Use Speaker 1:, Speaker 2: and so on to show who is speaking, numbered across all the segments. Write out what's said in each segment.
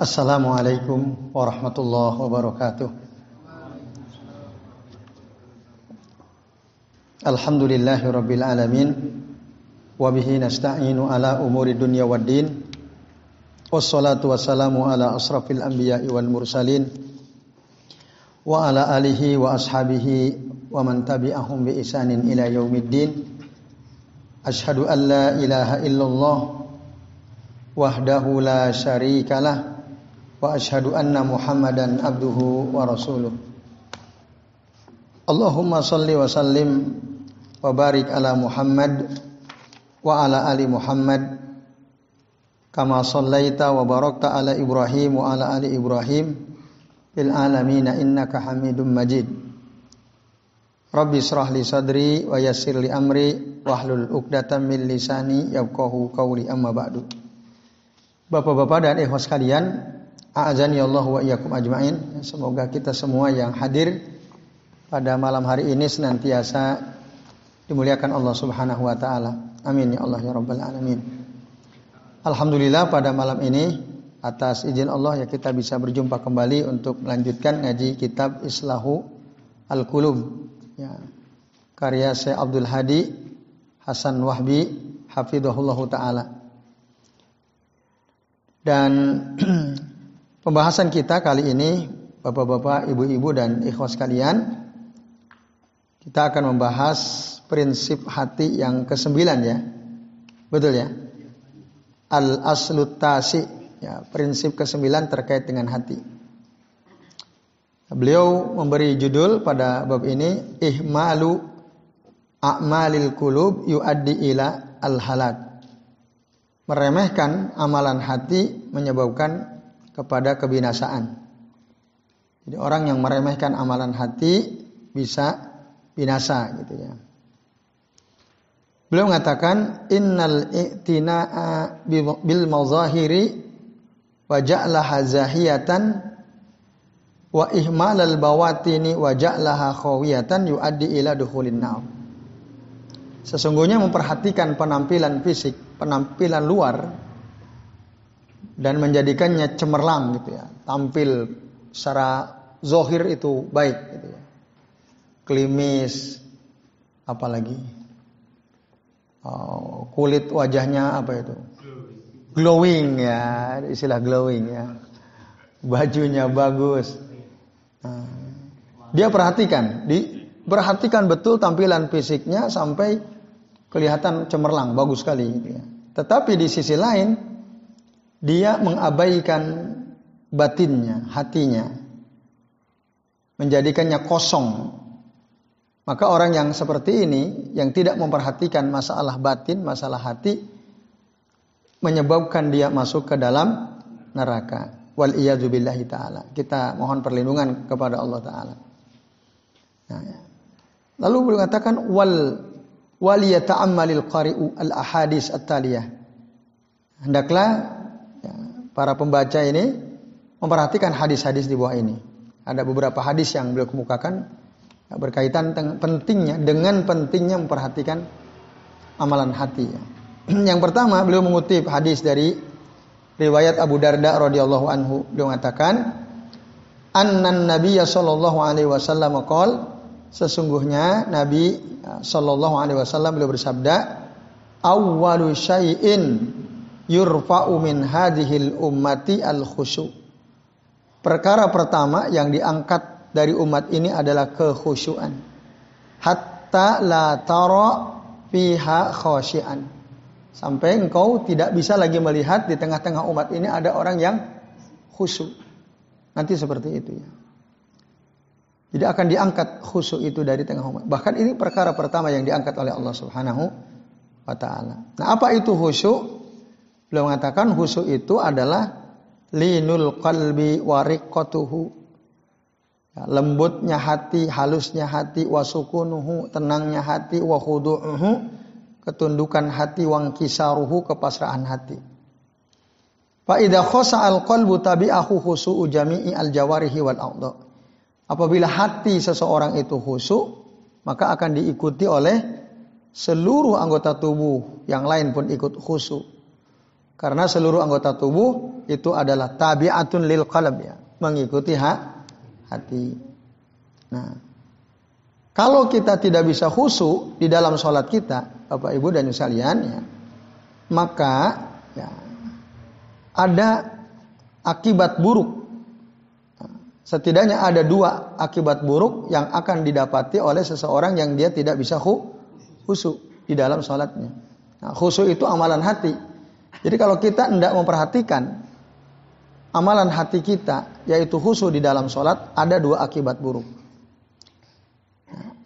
Speaker 1: Assalamualaikum warahmatullahi wabarakatuh. Alhamdulillahi rabbil alamin wa bihi nasta'inu ala umuri dunya waddin. Wassalatu wassalamu ala asrafil anbiya'i wal mursalin wa ala alihi wa ashabihi wa man tabi'ahum bi isanin ila yaumiddin. Ashhadu an la ilaha illallah wahdahu la syarikalah ashhadu anna Muhammadan abduhu wa rasuluh. Allahumma salli wa sallim wa barik ala Muhammad wa ala ali Muhammad kama sallaita wa barakta ala Ibrahim wa ala ali Ibrahim fil alamin innaka Hamidum Majid. Rabbi israh sadri wa yassir amri wahlul min lisani yafqahu qawli amma. Bapak-bapak dan ikhwas sekalian, A'azani Allah wa iyyakum ajmain. Semoga kita semua yang hadir pada malam hari ini senantiasa dimuliakan Allah Subhanahu wa taala. Amin ya Allah ya rabbal alamin. Alhamdulillah pada malam ini atas izin Allah ya kita bisa berjumpa kembali untuk melanjutkan ngaji kitab Islahu Al-Qulub ya. Karya Syekh Abdul Hadi Hasan Wahbi hafizahullahu taala. Dan Pembahasan kita kali ini, bapak-bapak, ibu-ibu dan ikhwas kalian, kita akan membahas prinsip hati yang kesembilan ya. Betul ya? al aslutasi ya, prinsip kesembilan terkait dengan hati. Beliau memberi judul pada bab ini, Ihmalu a'malil kulub yuaddi ila al-halak. Meremehkan amalan hati menyebabkan kepada kebinasaan. Jadi orang yang meremehkan amalan hati bisa binasa gitu ya. Beliau mengatakan innal i'tina'a bil mazahiri wa ja'laha zahiyatan wa ihmalal bawatini wa ja'laha khawiyatan yuaddi ila dukhulin nar. Sesungguhnya memperhatikan penampilan fisik, penampilan luar dan menjadikannya cemerlang gitu ya. Tampil secara zohir itu baik gitu ya. Klimis apalagi. Oh, kulit wajahnya apa itu? Glowing ya istilah glowing ya. Bajunya bagus. Nah, dia perhatikan di perhatikan betul tampilan fisiknya sampai kelihatan cemerlang bagus sekali gitu ya. Tetapi di sisi lain dia mengabaikan batinnya, hatinya, menjadikannya kosong. Maka orang yang seperti ini, yang tidak memperhatikan masalah batin, masalah hati, menyebabkan dia masuk ke dalam neraka. Wal billahi ta'ala. Kita mohon perlindungan kepada Allah ta'ala. Nah, ya. Lalu beliau katakan wal wal yata'ammalil qari'u al ahadis at-taliyah. Hendaklah para pembaca ini memperhatikan hadis-hadis di bawah ini. Ada beberapa hadis yang beliau kemukakan berkaitan pentingnya dengan pentingnya memperhatikan amalan hati. Yang pertama beliau mengutip hadis dari riwayat Abu Darda radhiyallahu anhu. Beliau mengatakan, "Annan Nabiy sallallahu alaihi wasallam qol sesungguhnya Nabi sallallahu alaihi wasallam beliau bersabda, "Awwalu syai'in yurfa'u min hadhil ummati al khusyu. Perkara pertama yang diangkat dari umat ini adalah kekhusyuan. Hatta la tara fiha khasyian. Sampai engkau tidak bisa lagi melihat di tengah-tengah umat ini ada orang yang khusyuk. Nanti seperti itu ya. Jadi akan diangkat khusyuk itu dari tengah umat. Bahkan ini perkara pertama yang diangkat oleh Allah Subhanahu wa taala. Nah, apa itu khusyuk? Beliau mengatakan khusyuk itu adalah linul qalbi wariqatuhu. Ya, lembutnya hati, halusnya hati, wasukunuhu, tenangnya hati, wa khudu'uhu, ketundukan hati, wang kisaruhu, kepasrahan hati. Fa idza khasa al qalbu tabi'ahu khusu'u jami'i al jawarihi wal a'dha. Apabila hati seseorang itu khusyuk, maka akan diikuti oleh seluruh anggota tubuh yang lain pun ikut khusyuk Karena seluruh anggota tubuh itu adalah tabiatun lil qalb ya, mengikuti ha, hati. Nah, kalau kita tidak bisa khusyuk di dalam sholat kita, Bapak Ibu dan sekalian ya, maka ya, ada akibat buruk. Setidaknya ada dua akibat buruk yang akan didapati oleh seseorang yang dia tidak bisa khusyuk di dalam sholatnya. Nah, khusyuk itu amalan hati. Jadi kalau kita tidak memperhatikan amalan hati kita yaitu khusyuk di dalam sholat ada dua akibat buruk.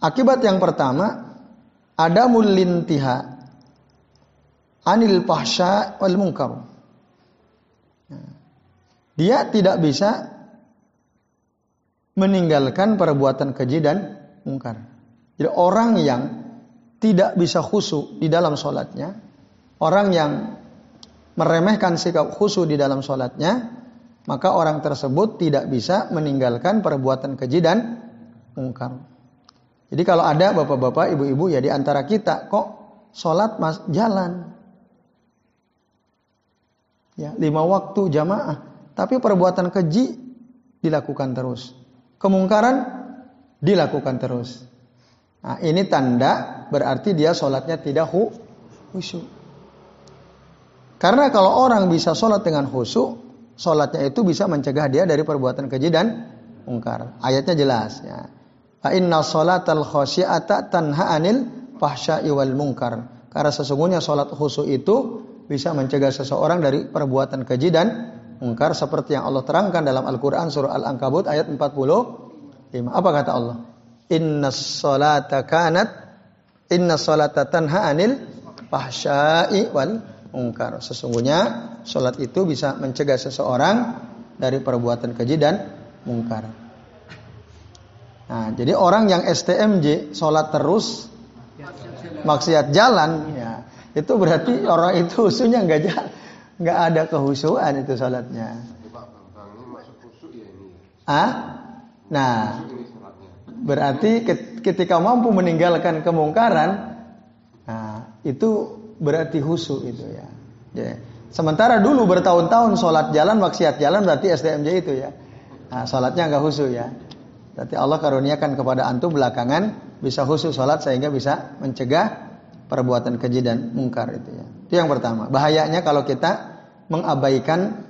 Speaker 1: Akibat yang pertama ada mulintiha anil pahsya wal munkar. Dia tidak bisa meninggalkan perbuatan keji dan mungkar. Jadi orang yang tidak bisa khusyuk di dalam sholatnya, orang yang meremehkan sikap khusyuk di dalam sholatnya, maka orang tersebut tidak bisa meninggalkan perbuatan keji dan mungkar. Jadi kalau ada bapak-bapak, ibu-ibu ya di antara kita kok sholat mas jalan, ya lima waktu jamaah, tapi perbuatan keji dilakukan terus, kemungkaran dilakukan terus. Nah, ini tanda berarti dia sholatnya tidak khusyuk. Karena kalau orang bisa sholat dengan khusyuk, sholatnya itu bisa mencegah dia dari perbuatan keji dan mungkar. Ayatnya jelas ya. Fa inna sholatal khosyi'ata tanha anil fahsya'i wal mungkar. Karena sesungguhnya sholat khusyuk itu bisa mencegah seseorang dari perbuatan keji dan mungkar seperti yang Allah terangkan dalam Al-Qur'an surah Al-Ankabut ayat 45. Apa kata Allah? Inna sholata kanat inna sholata tanha anil fahsya'i wal mungkar. Sesungguhnya sholat itu bisa mencegah seseorang dari perbuatan keji dan mungkar. Nah, jadi orang yang STMJ sholat terus maksiat jalan, ya itu berarti orang itu khususnya nggak nggak ada kehusuan itu sholatnya. Ah, nah berarti ketika mampu meninggalkan kemungkaran, nah itu berarti husu itu ya. ya. Sementara dulu bertahun-tahun sholat jalan, maksiat jalan berarti SDMJ itu ya. Nah, sholatnya nggak husu ya. Berarti Allah karuniakan kepada antum belakangan bisa husu sholat sehingga bisa mencegah perbuatan keji dan mungkar itu ya. Itu yang pertama. Bahayanya kalau kita mengabaikan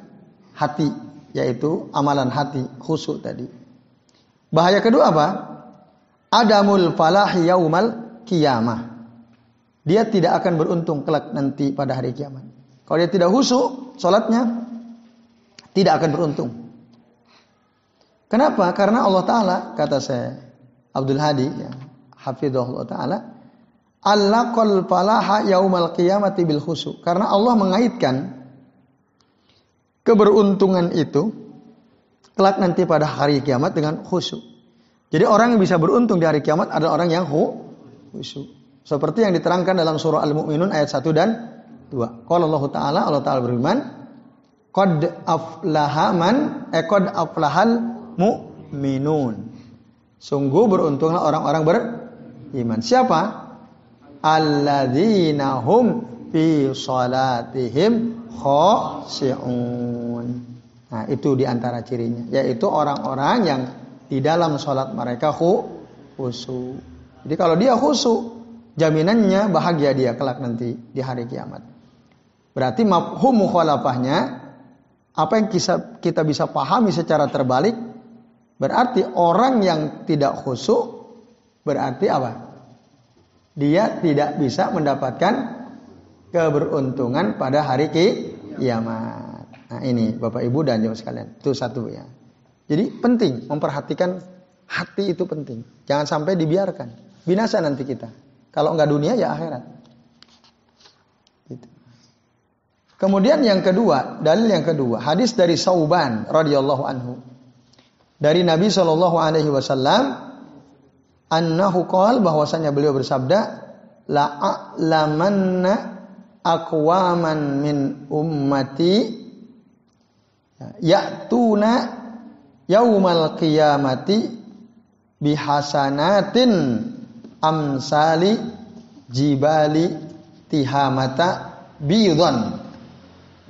Speaker 1: hati, yaitu amalan hati khusu tadi. Bahaya kedua apa? Adamul falahi yaumal kiyamah dia tidak akan beruntung kelak nanti pada hari kiamat. Kalau dia tidak husu, sholatnya tidak akan beruntung. Kenapa? Karena Allah Ta'ala, kata saya, Abdul Hadi, ya, Hafidhullah Ta'ala, Allaqal falaha yaumal qiyamati bil khusu. Karena Allah mengaitkan keberuntungan itu kelak nanti pada hari kiamat dengan khusyuk. Jadi orang yang bisa beruntung di hari kiamat adalah orang yang khusyuk. Seperti yang diterangkan dalam surah Al-Mu'minun ayat 1 dan 2. Kalau Allah Ta'ala, Allah Ta'ala berfirman, Qad aflaha man, eh qad aflahal mu'minun. Sungguh beruntunglah orang-orang beriman. Siapa? Alladzina hum fi salatihim khashi'un. Nah, itu di antara cirinya, yaitu orang-orang yang di dalam sholat mereka khusyuk. Jadi kalau dia khusyuk, jaminannya bahagia dia kelak nanti di hari kiamat. Berarti mafhum mukhalafahnya apa yang kita, bisa pahami secara terbalik berarti orang yang tidak khusyuk berarti apa? Dia tidak bisa mendapatkan keberuntungan pada hari kiamat. Nah, ini Bapak Ibu dan Jemaah sekalian. Itu satu ya. Jadi penting memperhatikan hati itu penting. Jangan sampai dibiarkan. Binasa nanti kita. Kalau enggak dunia ya akhirat. Gitu. Kemudian yang kedua, dalil yang kedua, hadis dari Sauban radhiyallahu anhu. Dari Nabi Shallallahu alaihi wasallam annahu qala bahwasanya beliau bersabda la a'lamanna aqwaman min ummati ya'tuna yaumal qiyamati bihasanatin amsali jibali tihamata bidon.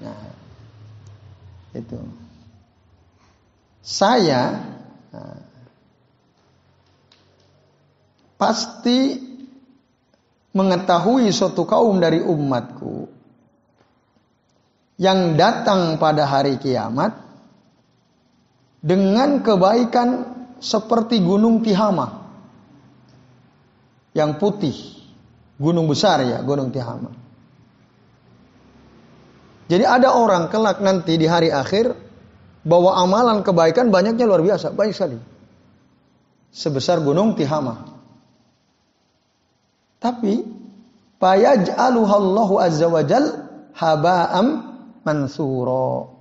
Speaker 1: Nah, Itu. Saya nah, pasti mengetahui suatu kaum dari umatku yang datang pada hari kiamat dengan kebaikan seperti gunung Tihama yang putih, gunung besar ya, gunung Tihama. Jadi ada orang kelak nanti di hari akhir bahwa amalan kebaikan banyaknya luar biasa, baik sekali. Sebesar gunung Tihama. Tapi fayaj'aluhallahu azza wajal haba'am mansuro.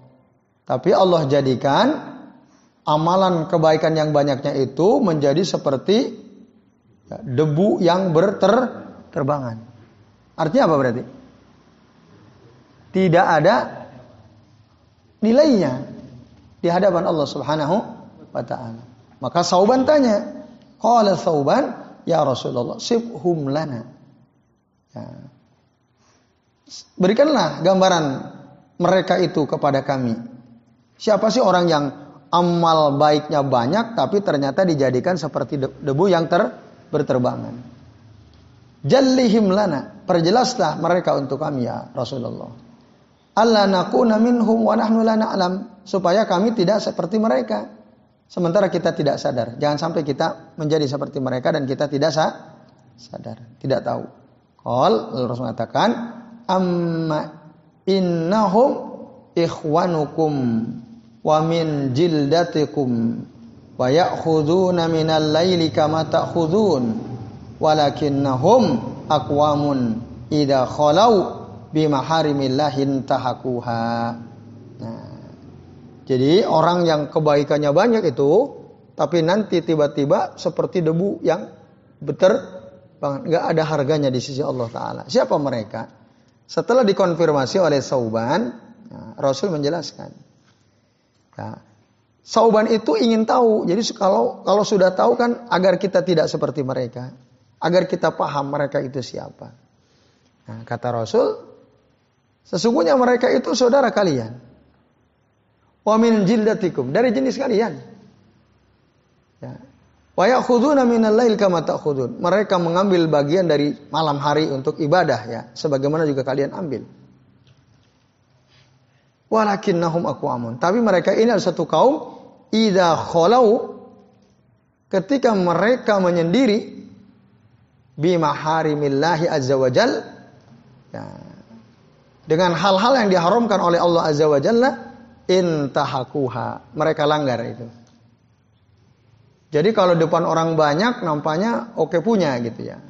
Speaker 1: Tapi Allah jadikan amalan kebaikan yang banyaknya itu menjadi seperti debu yang berterbangan. Artinya apa berarti? Tidak ada nilainya di hadapan Allah Subhanahu wa taala. Maka Sauban tanya, qala Sauban, ya Rasulullah, sibhum lana. Ya. Berikanlah gambaran mereka itu kepada kami. Siapa sih orang yang amal baiknya banyak tapi ternyata dijadikan seperti debu yang ter berterbangan. Jallihim lana, perjelaslah mereka untuk kami ya Rasulullah. Allah nakuna minhum wa nahnu la na'lam supaya kami tidak seperti mereka. Sementara kita tidak sadar. Jangan sampai kita menjadi seperti mereka dan kita tidak sadar, tidak tahu. Qal Rasul mengatakan amma innahum ikhwanukum wa min jildatikum wa ya'khuduna minal laili kama ta'khudun walakinnahum aqwamun idza khalau bimaharimillahi tahakuha. Nah, jadi orang yang kebaikannya banyak itu tapi nanti tiba-tiba seperti debu yang beter nggak ada harganya di sisi Allah Taala. Siapa mereka? Setelah dikonfirmasi oleh Sauban, ya, Rasul menjelaskan. Ya, Sauban itu ingin tahu. Jadi kalau kalau sudah tahu kan agar kita tidak seperti mereka, agar kita paham mereka itu siapa. Nah, kata Rasul, sesungguhnya mereka itu saudara kalian. Wa min jildatikum dari jenis kalian. Ya, Wa ya'khuduna minal lail kama. Mereka mengambil bagian dari malam hari untuk ibadah ya, sebagaimana juga kalian ambil. Walakinnahum aqwamun. Tapi mereka ini adalah satu kaum idza khalau ketika mereka menyendiri bima harimillahi azza wajal ya, dengan hal-hal yang diharamkan oleh Allah azza wajalla intahakuha. Mereka langgar itu. Jadi kalau depan orang banyak nampaknya oke punya gitu ya.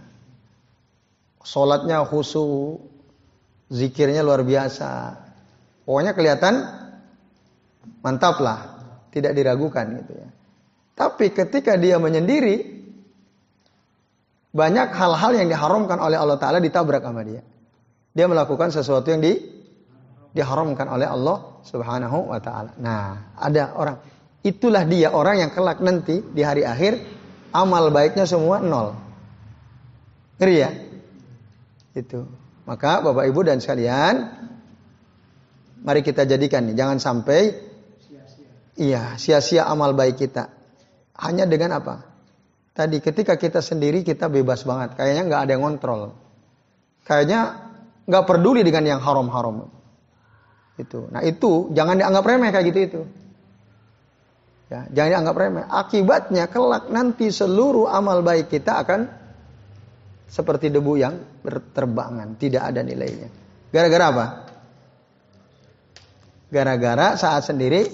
Speaker 1: Sholatnya khusu, zikirnya luar biasa. Pokoknya kelihatan mantap lah, tidak diragukan gitu ya. Tapi ketika dia menyendiri, banyak hal-hal yang diharamkan oleh Allah Ta'ala ditabrak sama dia. Dia melakukan sesuatu yang di, diharamkan oleh Allah Subhanahu wa Ta'ala. Nah, ada orang Itulah dia orang yang kelak nanti di hari akhir amal baiknya semua nol. Ngeri ya? Itu. Maka Bapak Ibu dan sekalian, mari kita jadikan nih, jangan sampai. Iya, sia-sia amal baik kita. Hanya dengan apa? Tadi ketika kita sendiri kita bebas banget, kayaknya nggak ada yang ngontrol. Kayaknya nggak peduli dengan yang haram-haram. Itu. Nah itu jangan dianggap remeh kayak gitu itu. Ya, jangan dianggap remeh. Akibatnya kelak nanti seluruh amal baik kita akan seperti debu yang berterbangan, tidak ada nilainya. Gara-gara apa? Gara-gara saat sendiri,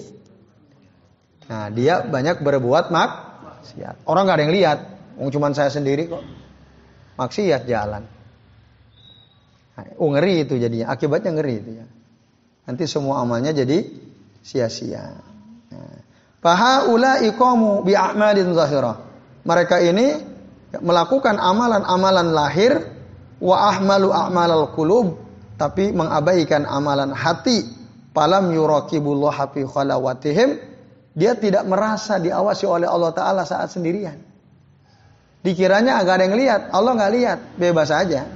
Speaker 1: nah dia banyak berbuat maksiat. Orang nggak ada yang lihat, cuma saya sendiri kok. Maksiat jalan. Nah, oh ngeri itu jadinya, akibatnya ngeri itu ya. Nanti semua amalnya jadi sia-sia. Nah, Fahaula ikomu bi'amalin zahirah. Mereka ini melakukan amalan-amalan lahir wa ahmalu a'malal qulub tapi mengabaikan amalan hati. Palam yurakibullah fi khalawatihim. Dia tidak merasa diawasi oleh Allah Ta'ala saat sendirian. Dikiranya agak ada yang lihat. Allah nggak lihat. Bebas aja.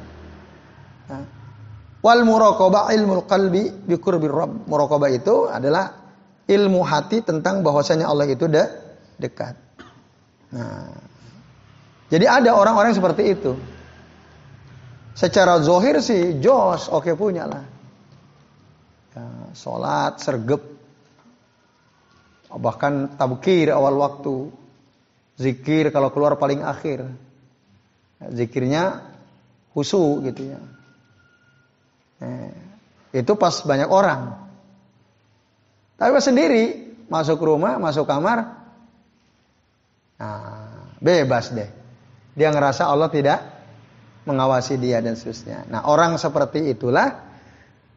Speaker 1: Wal muraqabah ilmul qalbi bi rabb. Muraqabah itu adalah ilmu hati tentang bahwasanya Allah itu de dekat. Nah, jadi ada orang-orang seperti itu. Secara zohir sih jos, oke okay punya lah. Ya, sholat, sergep, bahkan tabkir awal waktu, zikir kalau keluar paling akhir, ya, zikirnya husu gitu ya. Eh, itu pas banyak orang. Tapi pas sendiri masuk rumah, masuk kamar, nah, bebas deh. Dia ngerasa Allah tidak mengawasi dia dan seterusnya. Nah, orang seperti itulah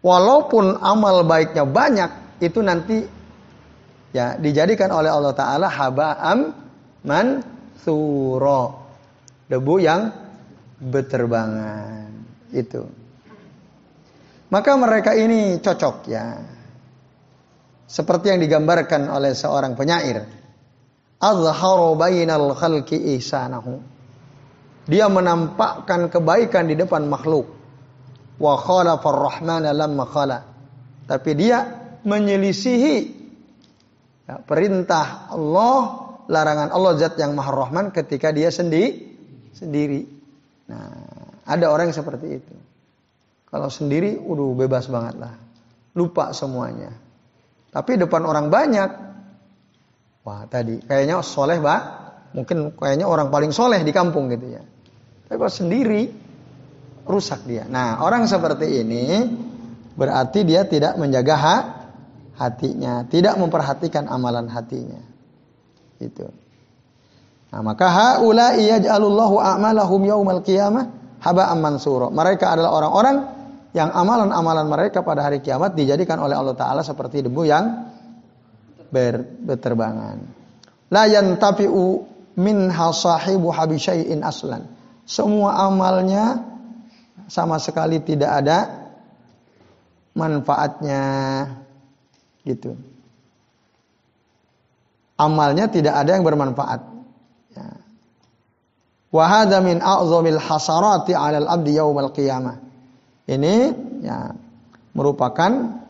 Speaker 1: walaupun amal baiknya banyak itu nanti ya dijadikan oleh Allah taala haba'am mansuro. Debu yang berterbangan. Itu. Maka mereka ini cocok ya. Seperti yang digambarkan oleh seorang penyair. Azharu bainal khalqi ihsanahu dia menampakkan kebaikan di depan makhluk. Wa khalafar rahmana. Tapi dia menyelisihi ya, perintah Allah, larangan Allah zat yang maha rahman ketika dia sendi sendiri. Nah, ada orang yang seperti itu. Kalau sendiri, udah bebas banget lah. Lupa semuanya. Tapi depan orang banyak, wah tadi kayaknya soleh bah, mungkin kayaknya orang paling soleh di kampung gitu ya. Tapi kalau sendiri rusak dia. Nah, orang seperti ini berarti dia tidak menjaga hak hatinya, tidak memperhatikan amalan hatinya. Itu. Nah, maka haula yaj'alullahu a'malahum yaumal qiyamah haba'an mansura. Mereka adalah orang-orang yang amalan-amalan mereka pada hari kiamat dijadikan oleh Allah taala seperti debu yang ber, berterbangan. La yantafi'u min hasahibu habisyai'in aslan semua amalnya sama sekali tidak ada manfaatnya gitu. Amalnya tidak ada yang bermanfaat. Ya. Wahada min a'zamil hasarati 'alal abdi yaumal qiyamah. Ini ya merupakan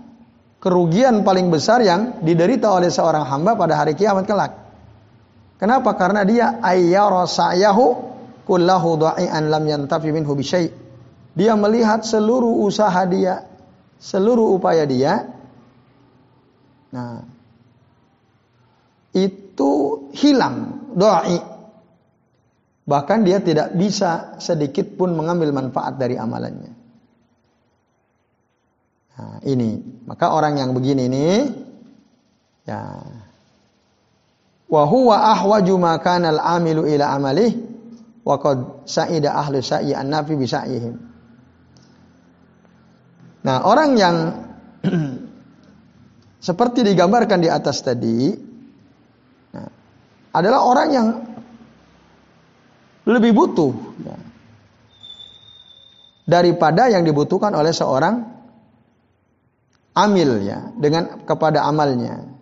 Speaker 1: kerugian paling besar yang diderita oleh seorang hamba pada hari kiamat kelak. Kenapa? Karena dia ayyara sa'yahu kullahu dha'ian lam yantafi minhu bisyai. Dia melihat seluruh usaha dia, seluruh upaya dia. Nah, itu hilang doai. Bahkan dia tidak bisa sedikit pun mengambil manfaat dari amalannya. Nah, ini maka orang yang begini ini ya wa huwa ahwaju ma kana al-amilu ila amalih wa qad sa'ida ahlu sa'i an-nafi. Nah, orang yang seperti digambarkan di atas tadi nah, adalah orang yang lebih butuh ya, daripada yang dibutuhkan oleh seorang amil ya dengan kepada amalnya.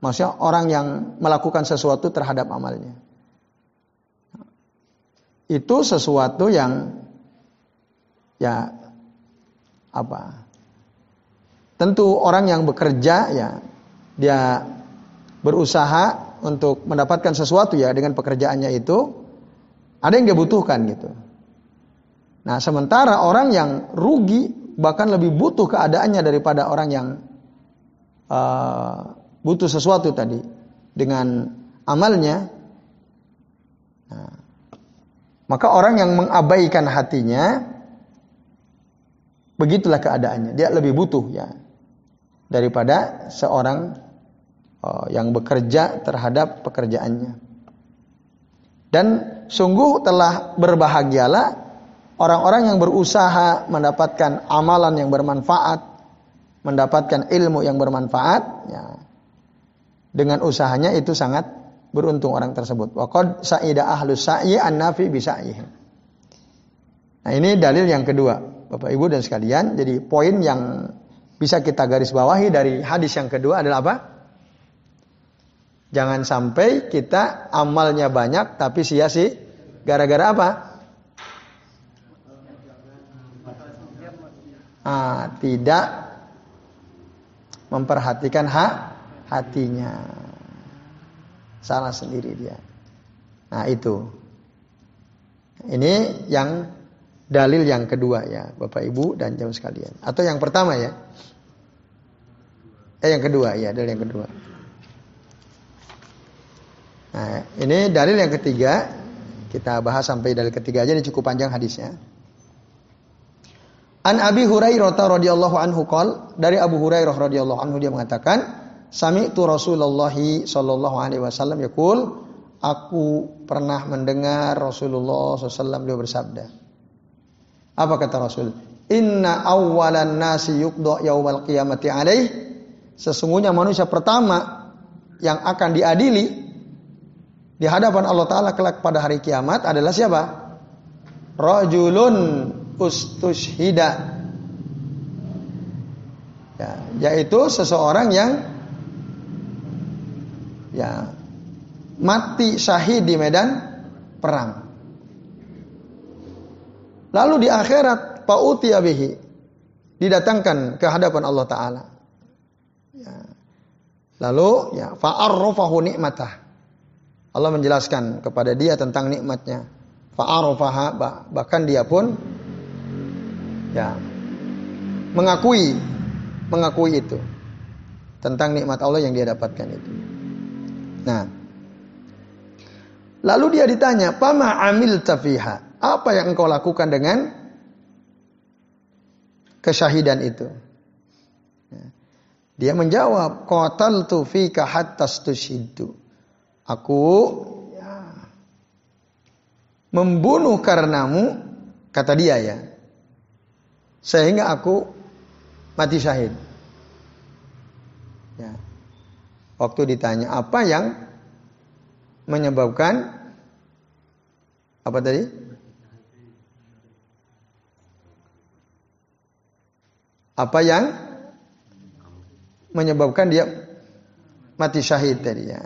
Speaker 1: Maksudnya orang yang melakukan sesuatu terhadap amalnya itu sesuatu yang ya apa? Tentu orang yang bekerja ya dia berusaha untuk mendapatkan sesuatu ya dengan pekerjaannya itu ada yang dia butuhkan gitu. Nah, sementara orang yang rugi bahkan lebih butuh keadaannya daripada orang yang uh, butuh sesuatu tadi dengan amalnya. Nah, maka orang yang mengabaikan hatinya begitulah keadaannya. Dia lebih butuh ya daripada seorang uh, yang bekerja terhadap pekerjaannya. Dan sungguh telah berbahagialah orang-orang yang berusaha mendapatkan amalan yang bermanfaat, mendapatkan ilmu yang bermanfaat, ya. Dengan usahanya itu sangat beruntung orang tersebut. Waqad sa'ida ahlus sa'i an-nafi bi Nah, ini dalil yang kedua, Bapak Ibu dan sekalian. Jadi poin yang bisa kita garis bawahi dari hadis yang kedua adalah apa? Jangan sampai kita amalnya banyak tapi sia-sia gara-gara apa? Ah, tidak memperhatikan hak hatinya. Salah sendiri dia. Nah, itu. Ini yang dalil yang kedua ya, Bapak Ibu dan jam sekalian. Atau yang pertama ya. Eh yang kedua ya, dalil yang kedua. Nah, ini dalil yang ketiga. Kita bahas sampai dalil ketiga aja ini cukup panjang hadisnya. An Abi Hurairah radhiyallahu anhu qol dari Abu Hurairah radhiyallahu anhu dia mengatakan sami'tu Rasulullah sallallahu alaihi wasallam yaqul aku pernah mendengar Rasulullah SAW beliau bersabda apa kata Rasul inna awwalan nasi yuqda yaumal qiyamati alaih sesungguhnya manusia pertama yang akan diadili di hadapan Allah taala kelak pada hari kiamat adalah siapa rajulun ustushhida. Ya, yaitu seseorang yang ya mati syahid di medan perang. Lalu di akhirat pauti didatangkan ke hadapan Allah taala. Ya. Lalu ya fa'arrafahu nikmatah. Allah menjelaskan kepada dia tentang nikmatnya. Fa'arrafaha bahkan dia pun ya mengakui mengakui itu tentang nikmat Allah yang dia dapatkan itu. Nah, lalu dia ditanya, "Pama amil tafiha?" Apa yang engkau lakukan dengan kesyahidan itu? Ya. Dia menjawab, "Qataltu fika hatta stushiddu." Aku ya, membunuh karenamu, kata dia ya, sehingga aku mati syahid. Ya. Waktu ditanya apa yang menyebabkan apa tadi? Apa yang menyebabkan dia mati syahid tadi ya.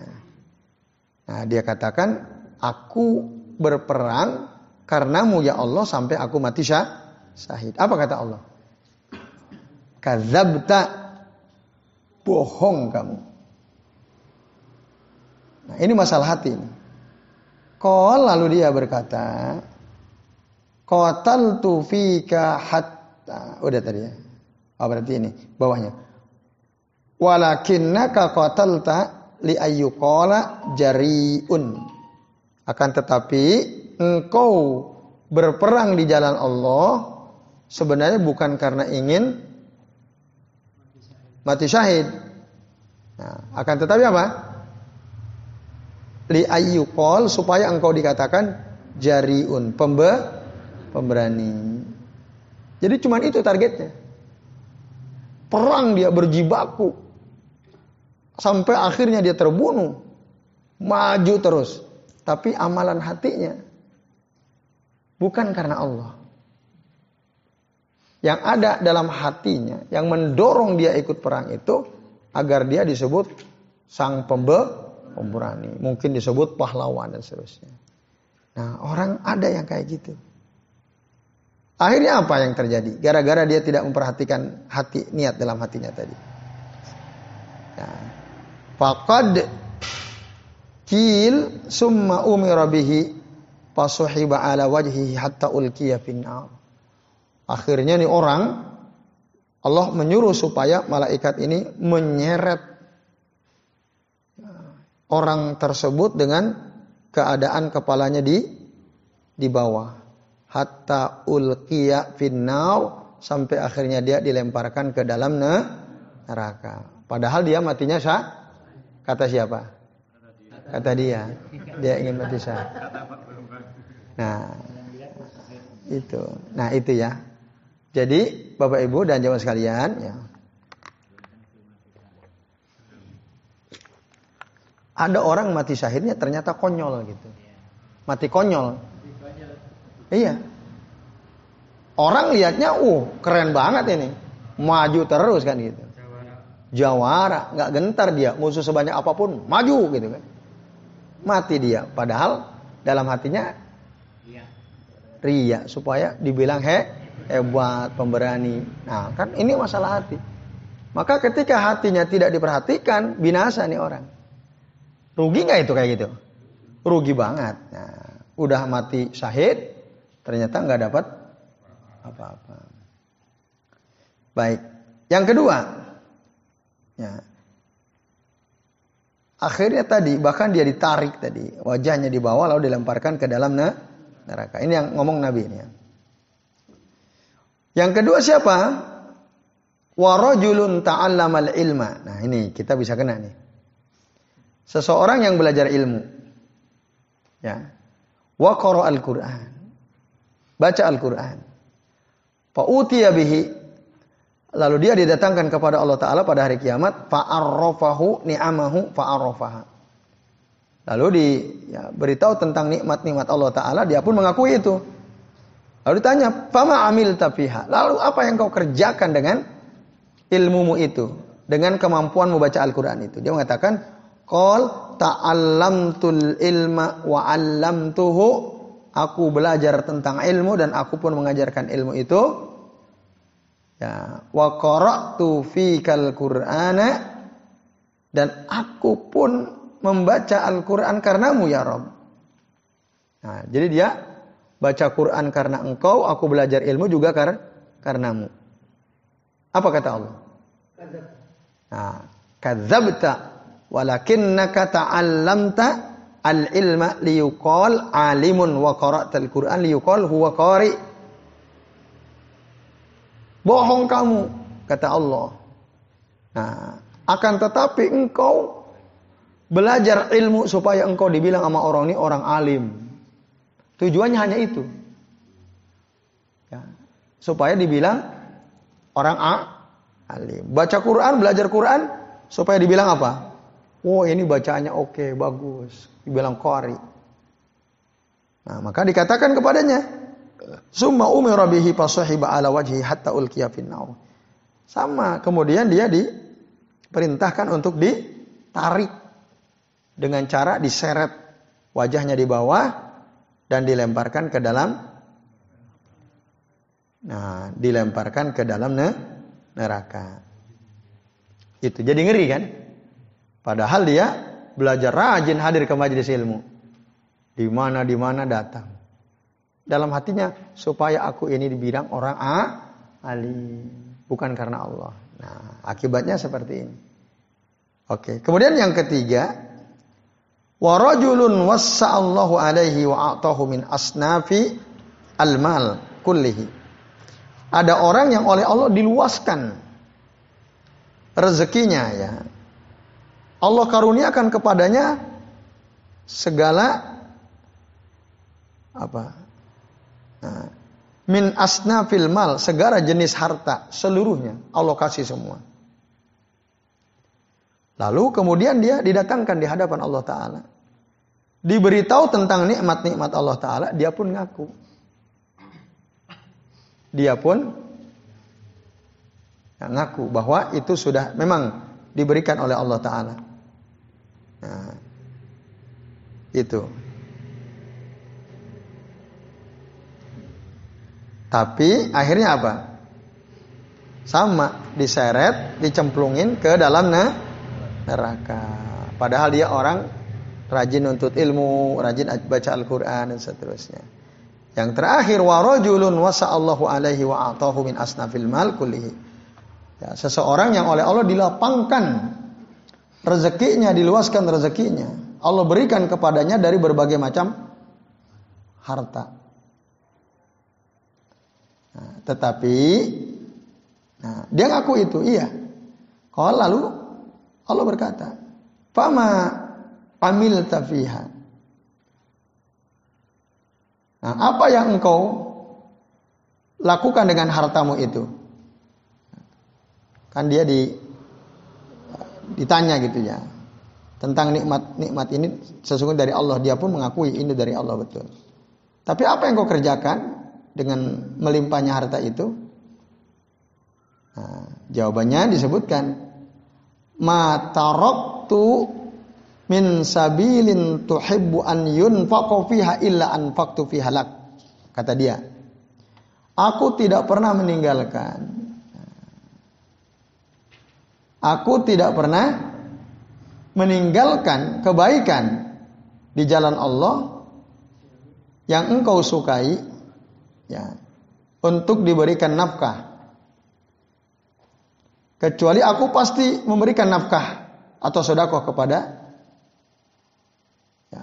Speaker 1: Nah, dia katakan aku berperang karenamu ya Allah sampai aku mati syahid Sahid. Apa kata Allah? Kadzabta bohong kamu. Nah, ini masalah hati. Qal lalu dia berkata, Qataltu fika hatta. Udah tadi ya. Oh, berarti ini bawahnya. Walakinnaka qatalta li ayyuqala jariun. Akan tetapi engkau berperang di jalan Allah sebenarnya bukan karena ingin mati syahid. Nah, akan tetapi apa? Li ayyukol supaya engkau dikatakan jariun, pembe, pemberani. Jadi cuma itu targetnya. Perang dia berjibaku. Sampai akhirnya dia terbunuh. Maju terus. Tapi amalan hatinya bukan karena Allah yang ada dalam hatinya, yang mendorong dia ikut perang itu agar dia disebut sang pembe, pemberani, mungkin disebut pahlawan dan seterusnya. Nah, orang ada yang kayak gitu. Akhirnya apa yang terjadi? Gara-gara dia tidak memperhatikan hati niat dalam hatinya tadi. Nah, faqad kil summa umira bihi fasuhiba ala wajhihi hatta ulkiya finnar. Akhirnya nih orang Allah menyuruh supaya malaikat ini menyeret orang tersebut dengan keadaan kepalanya di di bawah hatta ulqiya finnau sampai akhirnya dia dilemparkan ke dalam neraka. Padahal dia matinya sah. Kata siapa? Kata dia. Dia ingin mati sah. Nah, itu. Nah, itu ya. Jadi Bapak Ibu dan jamaah sekalian ya. Ada orang mati syahidnya ternyata konyol gitu. Mati konyol. Iya. Orang lihatnya, uh, keren banget ini. Maju terus kan gitu. Jawara, nggak gentar dia, musuh sebanyak apa pun, maju gitu kan. Mati dia, padahal dalam hatinya ria supaya dibilang he hebat, pemberani. Nah, kan ini masalah hati. Maka ketika hatinya tidak diperhatikan, binasa nih orang. Rugi nggak itu kayak gitu? Rugi banget. Nah, udah mati syahid, ternyata nggak dapat apa-apa. Baik. Yang kedua, ya, akhirnya tadi bahkan dia ditarik tadi, wajahnya dibawa lalu dilemparkan ke dalam neraka. Ini yang ngomong Nabi ini. Ya. Yang kedua siapa? Warajulun ta'allamal ilma. Nah, ini kita bisa kena nih. Seseorang yang belajar ilmu. Ya. Wa al-Qur'an. Baca Al-Qur'an. Lalu dia didatangkan kepada Allah Ta'ala pada hari kiamat. Ni'amahu. Lalu di ya, beritahu tentang nikmat-nikmat Allah Ta'ala. Dia pun mengakui itu. Lalu ditanya, "Fama amil tafiha?" Lalu apa yang kau kerjakan dengan ilmumu itu? Dengan kemampuan membaca Al-Qur'an itu. Dia mengatakan, "Qal ta'allamtul ilma wa 'allamtuhu." Aku belajar tentang ilmu dan aku pun mengajarkan ilmu itu. Ya, wa qara'tu fikal Qur'ana dan aku pun membaca Al-Qur'an karenamu ya Rob. Nah, jadi dia baca Quran karena engkau, aku belajar ilmu juga karena karenamu. Apa kata Allah? Nah, kadzabta walakinnaka ta'allamta al-ilma liyuqal alimun wa qara'tal Qur'an liyuqal huwa qari. Bohong kamu, kata Allah. Nah, akan tetapi engkau belajar ilmu supaya engkau dibilang sama orang ini orang alim. Tujuannya hanya itu. Ya. Supaya dibilang orang A, alim. Baca Quran, belajar Quran, supaya dibilang apa? Oh ini bacaannya oke, okay, bagus. Dibilang qari. Nah, maka dikatakan kepadanya, Summa umira bihi fasahiba ala wajhi hatta ulqiya. Sama, kemudian dia diperintahkan untuk ditarik dengan cara diseret wajahnya di bawah dan dilemparkan ke dalam nah dilemparkan ke dalam neraka itu jadi ngeri kan padahal dia belajar rajin hadir ke majelis ilmu. Di mana di mana datang. Dalam hatinya supaya aku ini dibilang orang A Ali. Bukan karena Allah. Nah akibatnya seperti ini. Oke kemudian yang ketiga Wa rajulun wassa'allahu alaihi wa a'tahu min asnafi al-mal kullihi. Ada orang yang oleh Allah diluaskan rezekinya ya. Allah karuniakan kepadanya segala apa? Nah, min asnafil mal, segala jenis harta seluruhnya Allah kasih semua. Lalu kemudian dia didatangkan di hadapan Allah Ta'ala. Diberitahu tentang nikmat-nikmat Allah Ta'ala, dia pun ngaku. Dia pun ngaku bahwa itu sudah memang diberikan oleh Allah Ta'ala. Nah, itu. Tapi akhirnya apa? Sama, diseret, dicemplungin ke dalam neraka. Padahal dia orang rajin untuk ilmu, rajin baca Al-Qur'an dan seterusnya. Yang terakhir warajulun wasa'allahu alaihi wa min asnafil mal kullihi. Ya, seseorang yang oleh Allah dilapangkan rezekinya, diluaskan rezekinya. Allah berikan kepadanya dari berbagai macam harta. Nah, tetapi nah, dia ngaku itu, iya. Kalau lalu Allah berkata, "Fama amil tafiha." Nah, apa yang engkau lakukan dengan hartamu itu? Kan dia di ditanya gitu ya. Tentang nikmat-nikmat ini sesungguhnya dari Allah, dia pun mengakui ini dari Allah betul. Tapi apa yang kau kerjakan dengan melimpahnya harta itu? Nah, jawabannya disebutkan ma taraktu min sabilin tuhibbu an yunfaqu fiha illa anfaqtu fiha lak. Kata dia. Aku tidak pernah meninggalkan Aku tidak pernah meninggalkan kebaikan di jalan Allah yang engkau sukai ya untuk diberikan nafkah. Kecuali aku pasti memberikan nafkah atau sedekah kepada ya,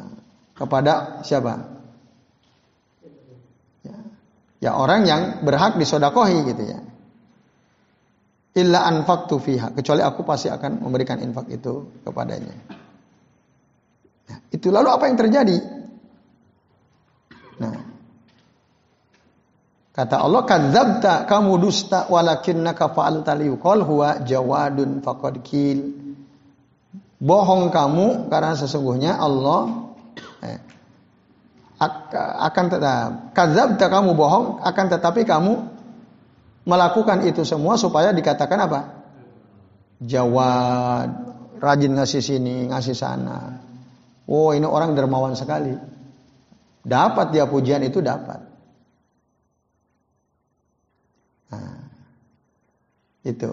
Speaker 1: kepada siapa? Ya, ya orang yang berhak disodakohi gitu ya illa anfaqtu fiha kecuali aku pasti akan memberikan infak itu kepadanya. Nah, itu lalu apa yang terjadi? Nah, kata Allah kadzabta kamu dusta walakinnaka fa'alta liqal huwa jawadun faqad kil. Bohong kamu karena sesungguhnya Allah eh, akan tetap kadzabta kamu bohong akan tetapi kamu melakukan itu semua supaya dikatakan apa? Jawad, rajin ngasih sini, ngasih sana. Oh ini orang dermawan sekali. Dapat dia pujian itu dapat. Nah, itu.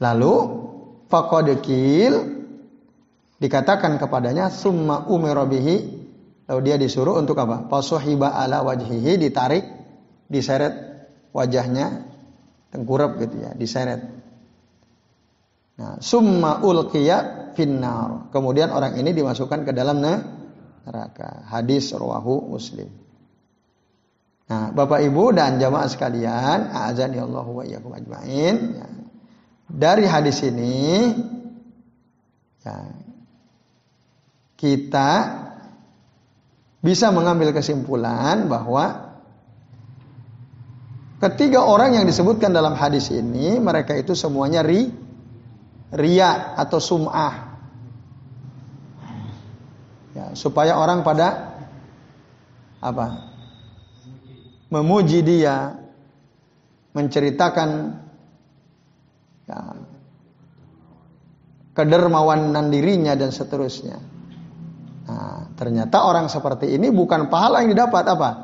Speaker 1: Lalu fakodekil dikatakan kepadanya summa umirobihi lalu dia disuruh untuk apa? Pasuhiba ala wajhihi ditarik diseret wajahnya tengkurap gitu ya, diseret. Nah, summa ulqiya finnar. Kemudian orang ini dimasukkan ke dalam neraka. Hadis rawahu Muslim. Nah, Bapak Ibu dan jamaah sekalian, azan ya Allah wa iyyakum ajmain. Ya. Dari hadis ini ya, kita bisa mengambil kesimpulan bahwa Ketiga orang yang disebutkan dalam hadis ini, mereka itu semuanya ri, ria atau sum'ah. Ya, supaya orang pada apa? Memuji dia, menceritakan ya, kedermawanan dirinya dan seterusnya. Nah, ternyata orang seperti ini bukan pahala yang didapat apa?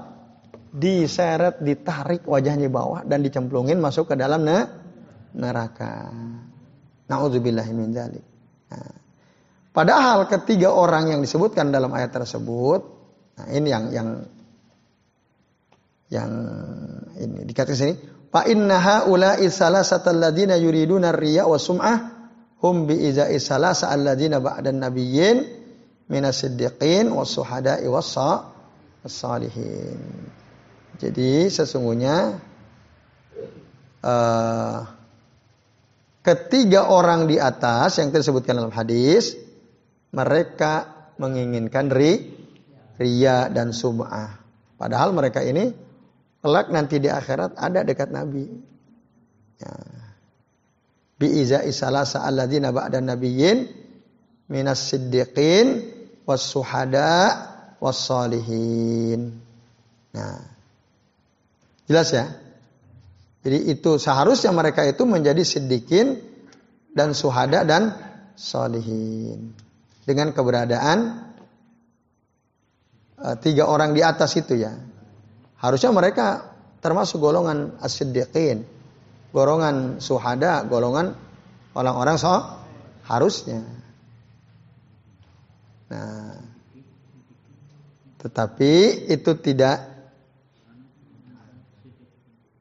Speaker 1: Diseret, ditarik wajahnya bawah dan dicemplungin masuk ke dalam neraka. Nauzubillahi min dzalik. Nah, padahal ketiga orang yang disebutkan dalam ayat tersebut, nah ini yang yang yang ini dikatakan sini, fa innaha ula'i salasatal ladina yuriduna riya wa sum'ah hum bi iza'i salasa alladziina ba'dan nabiyyin minas siddiqin was suhada'i was salihin. Jadi sesungguhnya uh, ketiga orang di atas yang tersebutkan dalam hadis mereka menginginkan ri, ria dan sum'ah. Padahal mereka ini kelak nanti di akhirat ada dekat Nabi. Ya. Bi iza isalasa alladzina ba'da nabiyyin minas siddiqin was suhada was salihin. Nah, Jelas ya? Jadi itu seharusnya mereka itu menjadi sedikin dan suhada dan solihin. Dengan keberadaan uh, tiga orang di atas itu ya. Harusnya mereka termasuk golongan as Golongan suhada, golongan orang-orang so harusnya. Nah, tetapi itu tidak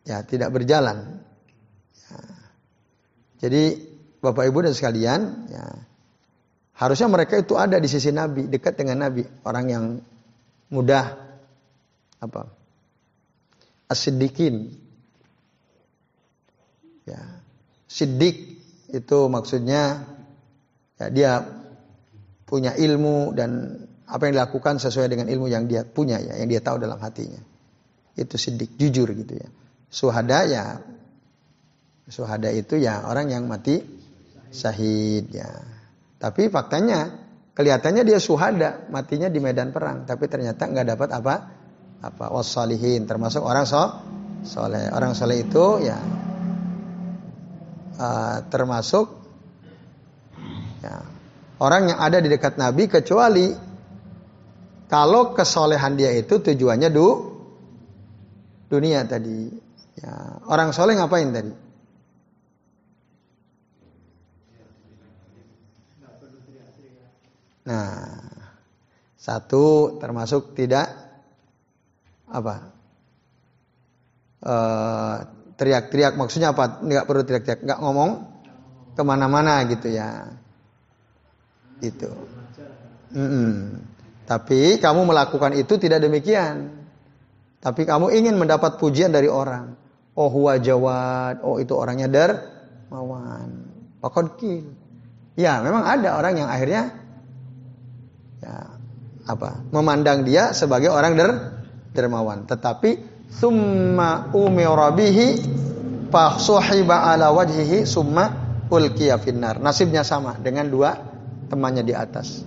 Speaker 1: ya tidak berjalan. Ya. Jadi Bapak Ibu dan sekalian, ya, harusnya mereka itu ada di sisi Nabi, dekat dengan Nabi, orang yang mudah apa? Asidikin. Ya. Sidik itu maksudnya ya dia punya ilmu dan apa yang dilakukan sesuai dengan ilmu yang dia punya ya, yang dia tahu dalam hatinya. Itu sidik, jujur gitu ya. Suhada ya suhada itu ya orang yang mati syahid ya. Tapi faktanya kelihatannya dia suhada, matinya di medan perang, tapi ternyata nggak dapat apa? Apa wasalihin termasuk orang so soleh. Orang soleh itu ya uh, termasuk ya, orang yang ada di dekat Nabi kecuali kalau kesolehan dia itu tujuannya du dunia tadi Ya, orang soleh ngapain tadi? Nah, satu termasuk tidak apa eh, teriak-teriak maksudnya apa? Nggak perlu teriak-teriak, nggak ngomong ke mana-mana gitu ya, itu. Mm -mm. Tapi kamu melakukan itu tidak demikian. Tapi kamu ingin mendapat pujian dari orang Oh huwa jawad. Oh itu orangnya dermawan. Pakon kil. Ya memang ada orang yang akhirnya ya apa memandang dia sebagai orang der dermawan. Tetapi summa umirabihi fasuhiba ala wajhihi summa ulqiya finnar. Nasibnya sama dengan dua temannya di atas.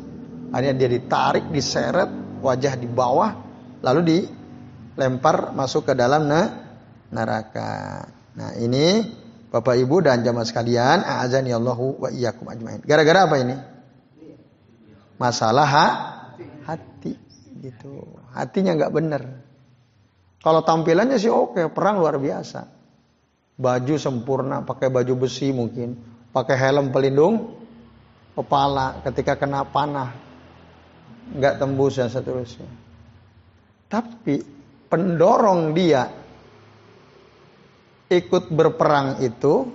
Speaker 1: Akhirnya dia ditarik, diseret, wajah di bawah, lalu dilempar masuk ke dalam neraka. Nah ini Bapak Ibu dan jamaah sekalian, azani Allahu wa iyyakum ajmain. Gara-gara apa ini? Masalah ha? hati gitu. Hatinya nggak benar. Kalau tampilannya sih oke, perang luar biasa. Baju sempurna, pakai baju besi mungkin, pakai helm pelindung kepala ketika kena panah nggak tembus dan seterusnya. Tapi pendorong dia ikut berperang itu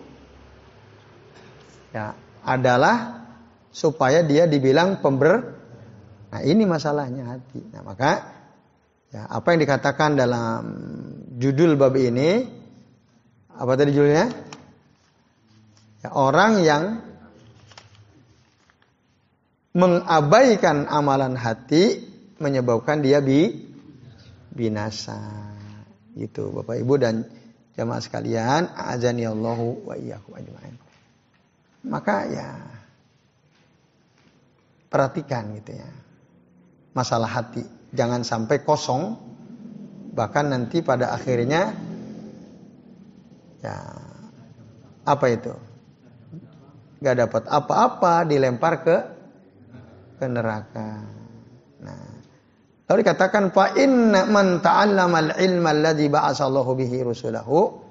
Speaker 1: ya adalah supaya dia dibilang pember Nah, ini masalahnya hati. Nah, maka ya apa yang dikatakan dalam judul bab ini apa tadi judulnya? Ya, orang yang mengabaikan amalan hati menyebabkan dia bi binasa. Itu Bapak Ibu dan jamaah sekalian, azani Allahu wa iyyakum ajmain. Maka ya perhatikan gitu ya. Masalah hati, jangan sampai kosong bahkan nanti pada akhirnya ya apa itu? Gak dapat apa-apa dilempar ke ke neraka. Lalu dikatakan fa inna man ta'allama al-ilma alladhi ba'asallahu bihi rusulahu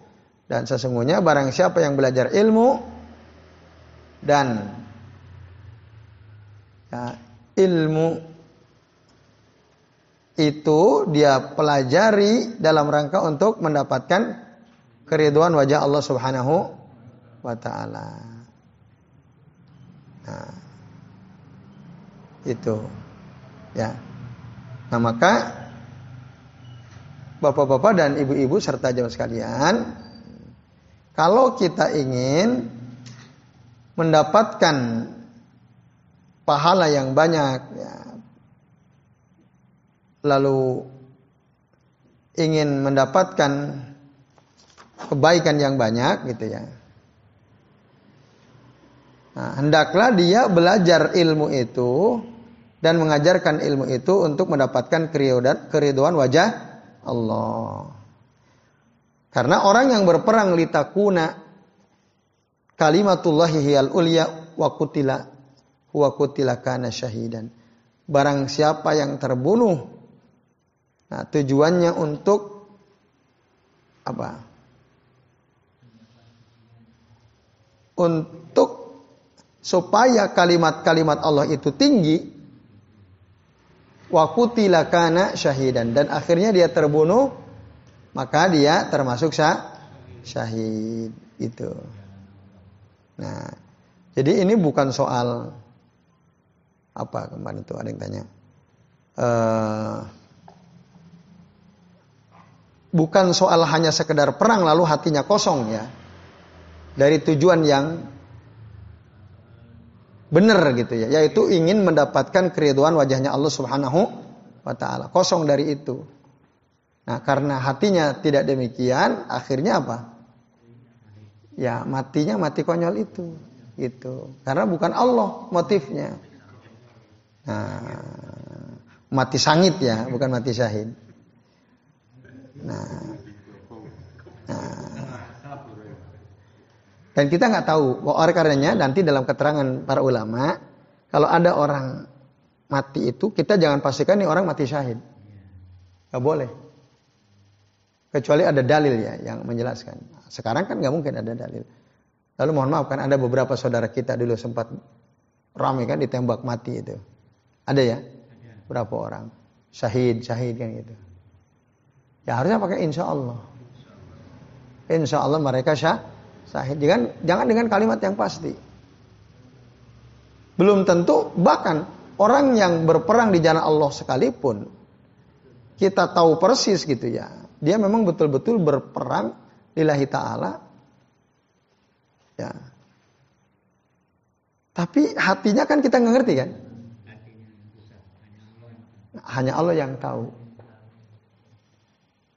Speaker 1: dan sesungguhnya barang siapa yang belajar ilmu dan ya, ilmu itu dia pelajari dalam rangka untuk mendapatkan keriduan wajah Allah Subhanahu wa taala. Nah, itu. Ya. Nah, maka Bapak-bapak dan ibu-ibu serta jemaah sekalian, kalau kita ingin mendapatkan pahala yang banyak, ya, lalu ingin mendapatkan kebaikan yang banyak, gitu ya. Nah, hendaklah dia belajar ilmu itu dan mengajarkan ilmu itu untuk mendapatkan keriduan wajah Allah. Karena orang yang berperang litakuna kalimatullahi hiyal ulya wa kutila wa kutila kana syahidan. Barang siapa yang terbunuh nah tujuannya untuk apa? Untuk supaya kalimat-kalimat Allah itu tinggi wa qutila kana syahidan dan akhirnya dia terbunuh maka dia termasuk syah, syahid itu. Nah, jadi ini bukan soal apa kemarin itu ada yang tanya. Uh, bukan soal hanya sekedar perang lalu hatinya kosong ya. Dari tujuan yang benar gitu ya, yaitu ingin mendapatkan keriduan wajahnya Allah Subhanahu wa taala. Kosong dari itu. Nah, karena hatinya tidak demikian, akhirnya apa? Ya, matinya mati konyol itu. Gitu. Karena bukan Allah motifnya. Nah, mati sangit ya, bukan mati syahid. Nah, nah dan kita nggak tahu. Oleh karenanya nanti dalam keterangan para ulama, kalau ada orang mati itu kita jangan pastikan nih orang mati syahid. Gak boleh. Kecuali ada dalil ya yang menjelaskan. Sekarang kan nggak mungkin ada dalil. Lalu mohon maaf kan ada beberapa saudara kita dulu sempat ramai kan ditembak mati itu. Ada ya? Berapa orang? Syahid, syahid kan gitu. Ya harusnya pakai insya Allah. Insya Allah mereka syah, syahid. Jangan, jangan dengan kalimat yang pasti. Belum tentu bahkan orang yang berperang di jalan Allah sekalipun kita tahu persis gitu ya. Dia memang betul-betul berperang lillahi taala. Ya. Tapi hatinya kan kita nggak ngerti kan? Hanya Allah yang tahu.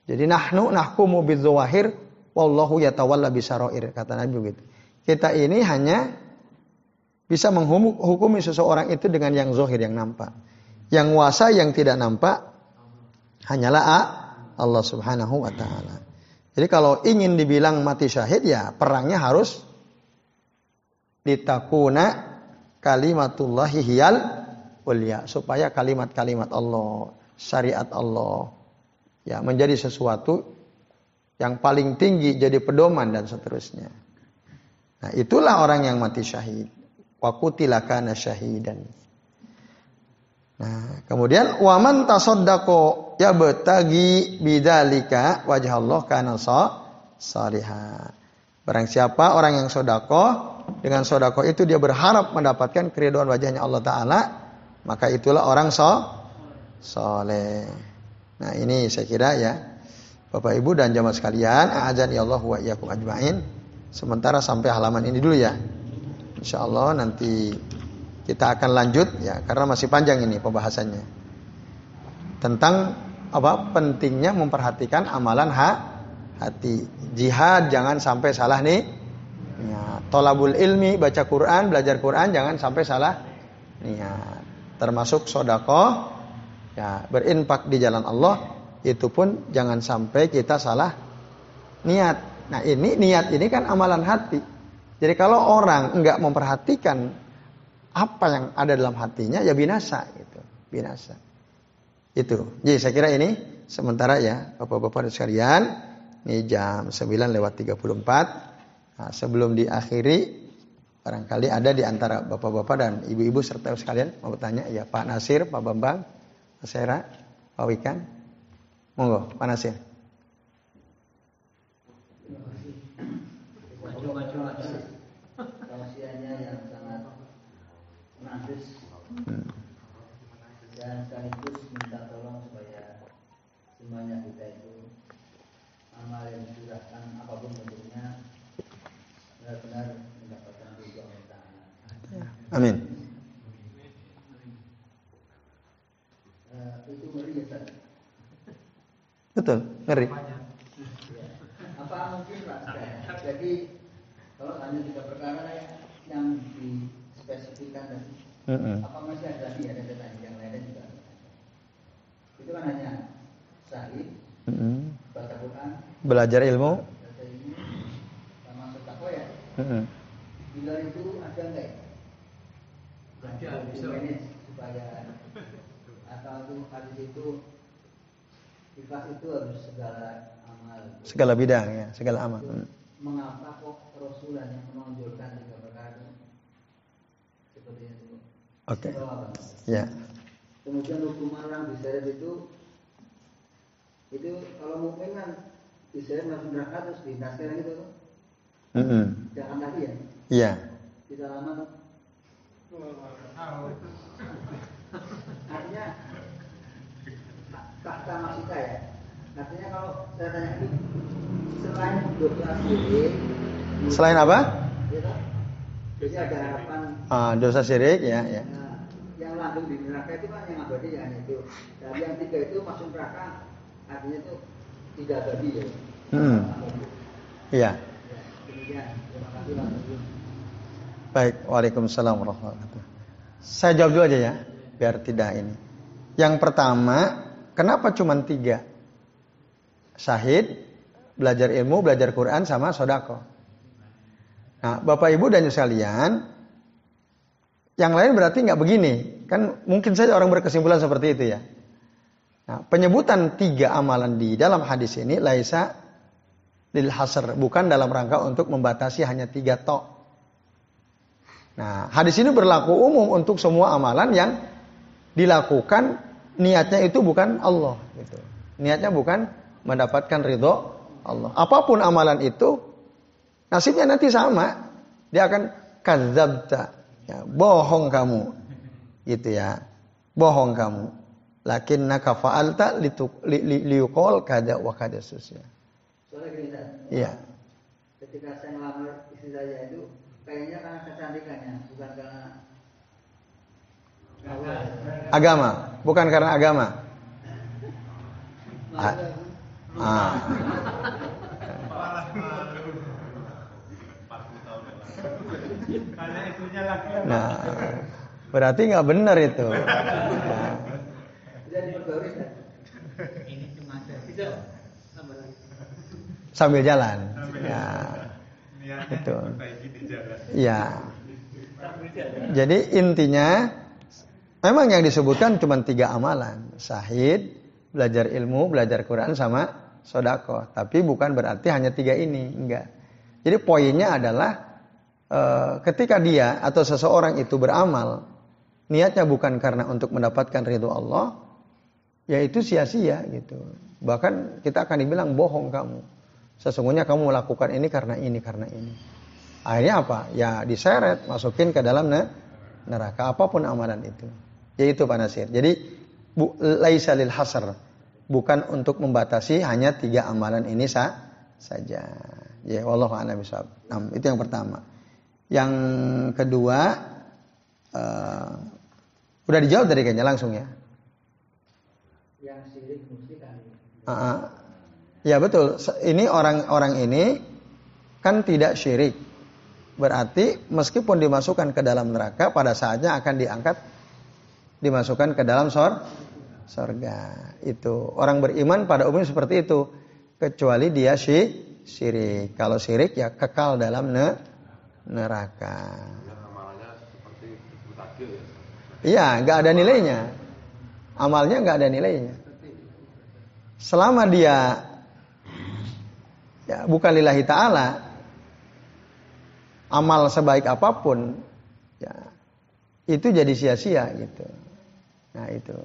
Speaker 1: Jadi nahnu nahkumu bidzawahir wallahu yatawalla bisarair kata Nabi begitu. Kita ini hanya bisa menghukumi seseorang itu dengan yang zohir yang nampak. Yang wasa yang tidak nampak hanyalah Allah Subhanahu wa taala. Jadi kalau ingin dibilang mati syahid ya perangnya harus ditakuna kalimatullahi hiyal ulia supaya kalimat-kalimat Allah, syariat Allah ya menjadi sesuatu yang paling tinggi jadi pedoman dan seterusnya. Nah, itulah orang yang mati syahid. Wa kutilakana syahidan. Nah, kemudian waman tasaddaqo ya betagi bidzalika wajah Allah kana salihah. Barang siapa orang yang sodako dengan sodako itu dia berharap mendapatkan keriduan wajahnya Allah Ta'ala, maka itulah orang so soleh. Nah ini saya kira ya, Bapak Ibu dan jamaah sekalian, azan ya Allah wa iyyakum ajmain. Sementara sampai halaman ini dulu ya. Insya Allah nanti kita akan lanjut ya, karena masih panjang ini pembahasannya. Tentang apa pentingnya memperhatikan amalan hak hati. Jihad jangan sampai salah nih Ya, tolabul ilmi, baca Quran, belajar Quran, jangan sampai salah niat. Termasuk sodako, ya berinfak di jalan Allah, itu pun jangan sampai kita salah niat. Nah ini niat ini kan amalan hati. Jadi kalau orang enggak memperhatikan apa yang ada dalam hatinya, ya binasa gitu, binasa. Itu. Jadi saya kira ini sementara ya, bapak-bapak dan sekalian, ini jam 9 lewat 34. Nah, sebelum diakhiri, barangkali ada di antara bapak-bapak dan ibu-ibu serta sekalian mau bertanya, ya Pak Nasir, Pak Bambang, Pak Sera, Pak Wikan, monggo Pak Nasir.
Speaker 2: Hmm. dan sekaligus minta tolong supaya semuanya kita itu amal yang disurahkan apa pun bentuknya benar-benar mendapatkan ridho Allah.
Speaker 1: Amin.
Speaker 2: Uh, itu ngeri ya Ustaz.
Speaker 1: Betul, ngeri.
Speaker 2: Ya. Apa mungkin Pak? Jadi kalau hanya tiga perkara yang dispesifikkan tadi, apa masih ada lagi ada data yang lainnya juga? Itu kan hanya sahih, baca Quran,
Speaker 1: belajar ilmu,
Speaker 2: Hmm. Bila itu ada enggak ya? Ada, bisa manage supaya atau itu hadis itu ikhlas itu harus segala amal.
Speaker 1: Segala bidang ya, segala amal.
Speaker 2: Hmm. Mengapa kok Rasulullah yang menonjolkan tiga perkara itu? Seperti itu.
Speaker 1: Oke. Okay. Ya.
Speaker 2: Kemudian hukuman orang diseret itu itu kalau mungkin kan diseret masuk neraka terus dinaskan gitu
Speaker 1: Mm -hmm.
Speaker 2: Jangan lagi ya?
Speaker 1: Iya.
Speaker 2: Tidak lama tuh. Artinya fakta masih ya. Artinya kalau saya tanya ini selain dosa syirik.
Speaker 1: Selain apa?
Speaker 2: Ya, jadi ada harapan.
Speaker 1: Ah, dosa syirik ya, ya.
Speaker 2: Nah, yang langgeng di neraka itu kan yang abadi ya itu. Dan yang tiga itu masuk neraka artinya itu tidak abadi ya.
Speaker 1: Hmm. Iya. Baik, Waalaikumsalam warahmatullahi wabarakatuh. Saya jawab dulu aja ya, biar tidak ini. Yang pertama, kenapa cuma tiga? Syahid, belajar ilmu, belajar Quran, sama sodako. Nah, Bapak Ibu dan sekalian, yang lain berarti nggak begini. Kan mungkin saja orang berkesimpulan seperti itu ya. Nah, penyebutan tiga amalan di dalam hadis ini, laisa lil hasr, bukan dalam rangka untuk membatasi hanya tiga tok. Nah, hadis ini berlaku umum untuk semua amalan yang dilakukan niatnya itu bukan Allah gitu. Niatnya bukan mendapatkan ridho Allah. Apa pun amalan itu nasibnya nanti sama. Dia akan kadzabta. Ya, bohong kamu. Gitu ya. Bohong kamu. Lakin naka fa'alta liukol kada wa kada susya.
Speaker 2: Soalnya gini,
Speaker 1: Iya.
Speaker 2: Ketika saya ngelamar istri saya itu kayaknya karena kecantikannya, bukan karena
Speaker 1: Agama, bukan karena agama. Ah. ah. Nah, berarti nggak benar itu. Nah. Sambil jalan. Ya. Itu. Ya. Jadi intinya memang yang disebutkan cuma tiga amalan. Sahid, belajar ilmu, belajar Quran sama sodako. Tapi bukan berarti hanya tiga ini. Enggak. Jadi poinnya adalah e, ketika dia atau seseorang itu beramal, niatnya bukan karena untuk mendapatkan ridho Allah, ya itu sia-sia gitu. Bahkan kita akan dibilang bohong kamu. Sesungguhnya kamu melakukan ini karena ini, karena ini. Akhirnya apa? Ya diseret, masukin ke dalam neraka apa pun amalan itu. Yaitu Pak Nasir. Jadi bu, laisa lil hasr. Bukan untuk membatasi hanya tiga amalan ini sah, saja. Ya, wallahu a'lam bishawab. Nah, itu yang pertama. Yang kedua uh, udah dijawab dari kayaknya langsung ya.
Speaker 2: Yang syirik
Speaker 1: uh, uh, Ya betul. Ini orang-orang ini kan tidak syirik. Berarti meskipun dimasukkan ke dalam neraka pada saatnya akan diangkat dimasukkan ke dalam sor sorga. Itu orang beriman pada umumnya seperti itu. Kecuali dia syirik syirik. Kalau syirik ya kekal dalam ne neraka. Iya, nggak ada nilainya. Amalnya nggak ada nilainya. Selama dia ya bukan lillahi taala, amal sebaik apa pun, ya itu jadi sia-sia gitu. Nah itu.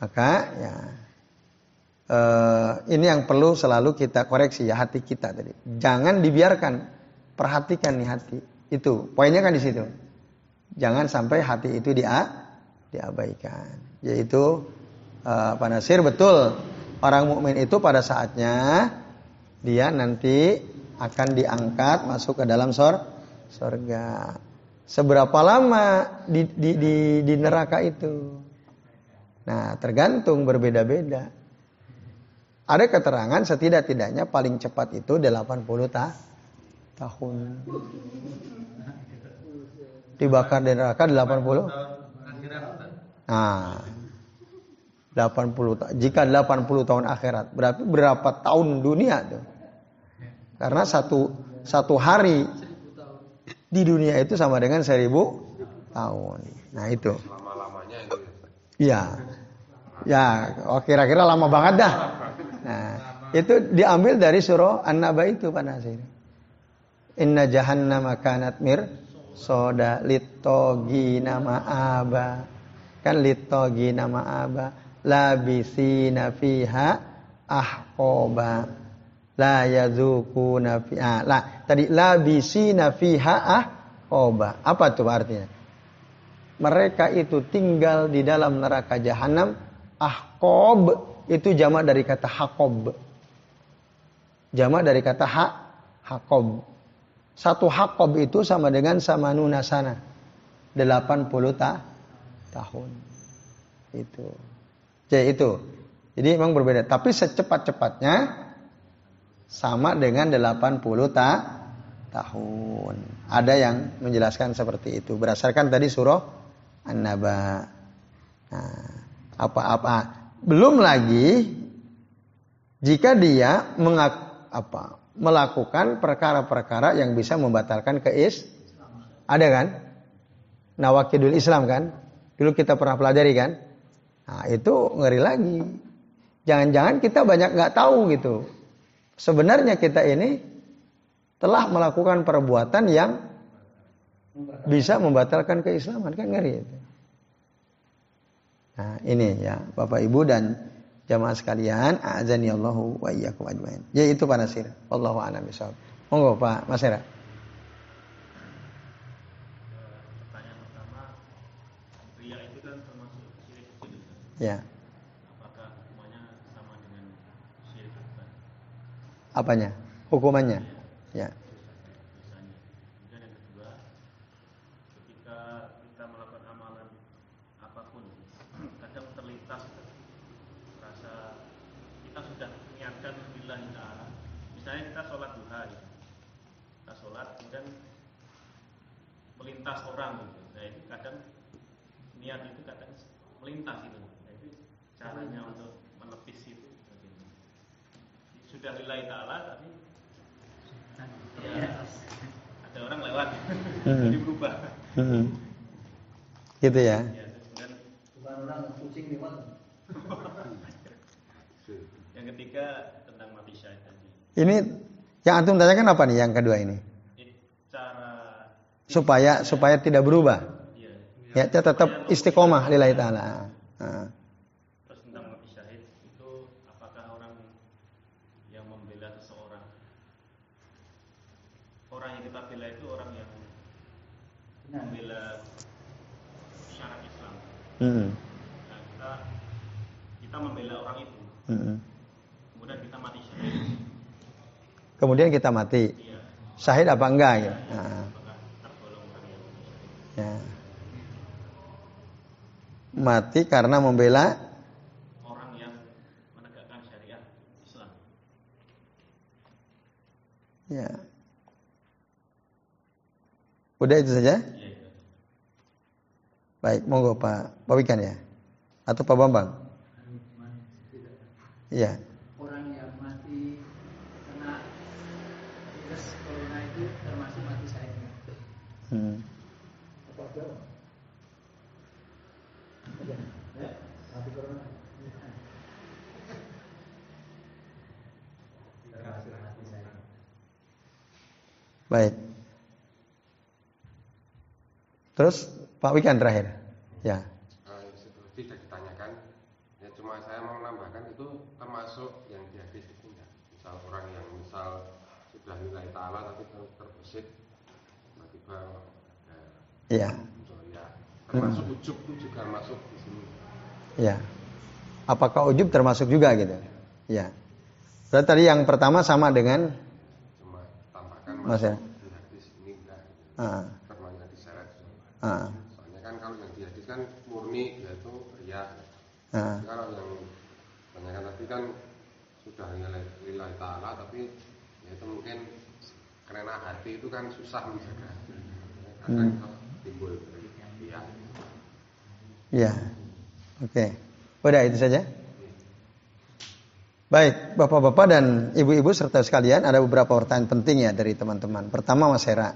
Speaker 1: Maka ya uh, ini yang perlu selalu kita koreksi ya hati kita tadi. Jangan dibiarkan, perhatikan nih hati. Itu poinnya kan di situ. Jangan sampai hati itu dia diabaikan. Yaitu uh, Pak Nasir betul orang mukmin itu pada saatnya dia nanti akan diangkat masuk ke dalam sor sorga. Seberapa lama di, di, di, di neraka itu? Nah, tergantung berbeda-beda. Ada keterangan setidak-tidaknya paling cepat itu 80 ta tahun. Dibakar di neraka 80? Nah, 80 jika 80 tahun akhirat berarti berapa tahun dunia tuh? Karena satu satu hari di dunia itu sama dengan seribu tahun. Nah itu. Iya. Ya, oh, kira-kira lama banget dah. Nah, itu diambil dari surah An-Naba itu Pak Nasir. Inna jahannam kanat mir soda litogi nama aba. Kan litogi nama aba. Labisina fiha ahqoba. La yazukuna fiha. Ah, lah, tadi labisina fiha ahqoba. Apa tuh artinya? Mereka itu tinggal di dalam neraka jahanam ahqob itu jamak dari kata hakob. Jamak dari kata hak hakob. Satu hakob itu sama dengan samanuna sana. 80 ta tahun. Itu. Jadi itu. Jadi memang berbeda. Tapi secepat-cepatnya sama dengan 80 ta tahun. Ada yang menjelaskan seperti itu. Berdasarkan tadi surah An-Naba. Nah, apa-apa belum lagi jika dia mengak, apa, melakukan perkara-perkara yang bisa membatalkan keis. Ada kan? Nawakidul Islam kan? Dulu kita pernah pelajari kan? Nah, itu ngeri lagi. Jangan-jangan kita banyak nggak tahu gitu. Sebenarnya kita ini telah melakukan perbuatan yang bisa membatalkan keislaman kan ngeri itu. Nah, ini ya, Bapak Ibu dan jamaah sekalian, azani Allahu wa iyyakum ajmain. Ya itu Pak Nasir. Wallahu a'lam bishawab. Monggo Pak Masera. Ya. Apakah hukumannya sama dengan syirik Apanya? Hukumannya? Ya.
Speaker 3: melintas orang gitu. Nah itu kadang niat itu kadang melintas itu. Nah, itu caranya untuk. Sudah lillahi ta'ala tapi ya, ada orang lewat hmm. jadi berubah. Hmm.
Speaker 1: Gitu ya. ya
Speaker 2: bukan orang kucing lewat.
Speaker 3: yang ketiga tentang mati syahid tadi.
Speaker 1: Ini yang antum tanyakan apa nih yang kedua ini? supaya supaya tidak berubah. Ya, dia tetap istiqomah lillahi taala. Nah.
Speaker 3: Terus tentang mati syahid itu apakah orang yang membela seseorang orang yang kita bela itu orang yang membela syarat Islam. Hmm. Nah, kita kita membela orang itu. Hmm. Kemudian kita mati syahid.
Speaker 1: Kemudian kita mati. Iya. Syahid apa enggak ya? Nah. Ya. Mati karena membela
Speaker 3: orang yang menegakkan syariat Islam.
Speaker 1: Ya. Udah itu saja? Ya, itu. Baik, monggo Pak Pak Wikan ya. Atau Pak Bambang? Iya.
Speaker 2: Orang yang mati kena virus corona itu termasuk mati saya. Hmm.
Speaker 1: Baik. Terus Pak Wikan terakhir. Ya.
Speaker 4: Tidak ditanyakan. Ya cuma saya mau menambahkan itu termasuk yang di hadis itu enggak. Misal orang yang misal sudah nilai ta'ala tapi terbesit tiba-tiba
Speaker 1: Iya.
Speaker 4: Ya. Termasuk hmm. ujub itu juga masuk di sini.
Speaker 1: Iya. Apakah ujub termasuk juga gitu? Iya. Berarti tadi yang pertama sama dengan Mas ya.
Speaker 4: Ah. Ah. Soalnya kan kalau yang di hadis kan murni yaitu ria. Ah. Kalau yang banyak tadi kan sudah nilai taala tapi ya itu mungkin karena hati itu kan susah menjaga. Kadang hmm. timbul.
Speaker 1: Ya. Oke. Okay. Udah itu saja. Baik, Bapak-bapak dan Ibu-ibu serta sekalian, ada beberapa pertanyaan penting ya dari teman-teman. Pertama Mas Hera.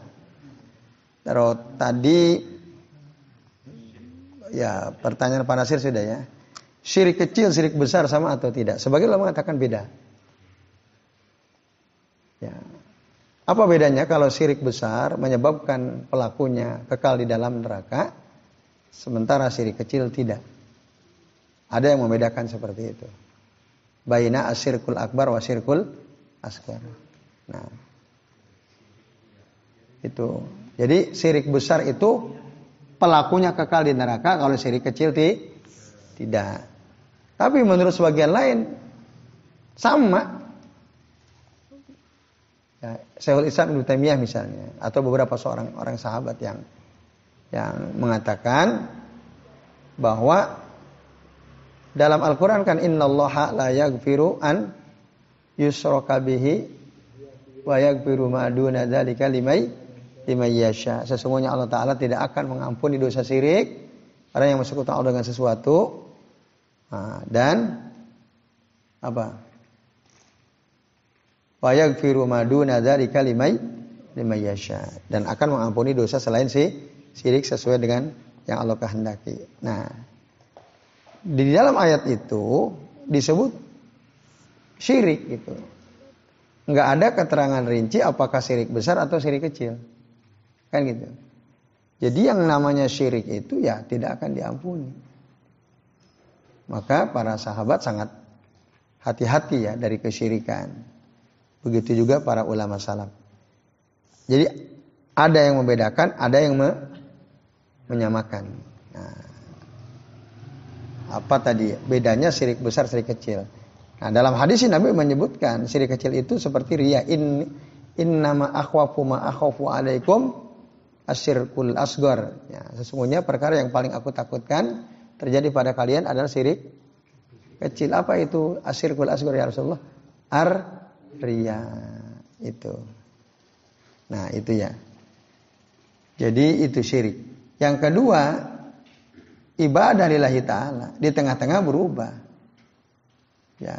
Speaker 1: Terus tadi ya pertanyaan Pak Nasir sudah ya. Syirik kecil, syirik besar sama atau tidak? Sebagai ulama mengatakan beda. Ya. Apa bedanya kalau syirik besar menyebabkan pelakunya kekal di dalam neraka, sementara syirik kecil tidak? Ada yang membedakan seperti itu baina asyirkul akbar wa syirkul asgar. Nah. Itu. Jadi syirik besar itu pelakunya kekal di neraka, kalau syirik kecil ti, tidak. Tapi menurut sebagian lain sama. Ya, Syekhul Islam Ibnu Taimiyah misalnya atau beberapa seorang orang sahabat yang yang mengatakan bahwa dalam Al-Quran kan innallaha la yaghfiru an yusraka bihi wa yaghfiru ma duna dzalika limai. Sesungguhnya Allah taala tidak akan mengampuni dosa syirik orang yang bersekutu Allah dengan sesuatu nah, dan apa? Wa yaghfiru ma duna limai yasha dan akan mengampuni dosa selain si syirik sesuai dengan yang Allah kehendaki. Nah, di dalam ayat itu disebut syirik gitu. Nggak ada keterangan rinci apakah syirik besar atau syirik kecil. Kan gitu. Jadi yang namanya syirik itu ya tidak akan diampuni. Maka para sahabat sangat hati-hati ya dari kesyirikan. Begitu juga para ulama salaf. Jadi ada yang membedakan, ada yang me menyamakan. Apa tadi? Bedanya syirik besar, syirik kecil. Nah, dalam hadis Nabi menyebutkan syirik kecil itu seperti ria. In in nama akhwafu ma akhwafu alaikum asyirkul asgar. Ya, sesungguhnya perkara yang paling aku takutkan terjadi pada kalian adalah syirik kecil. Apa itu asyirkul asgar ya Rasulullah? Ar ria itu. Nah, itu ya. Jadi itu syirik. Yang kedua, ibadah lillahi ta'ala. Di tengah-tengah berubah. Ya.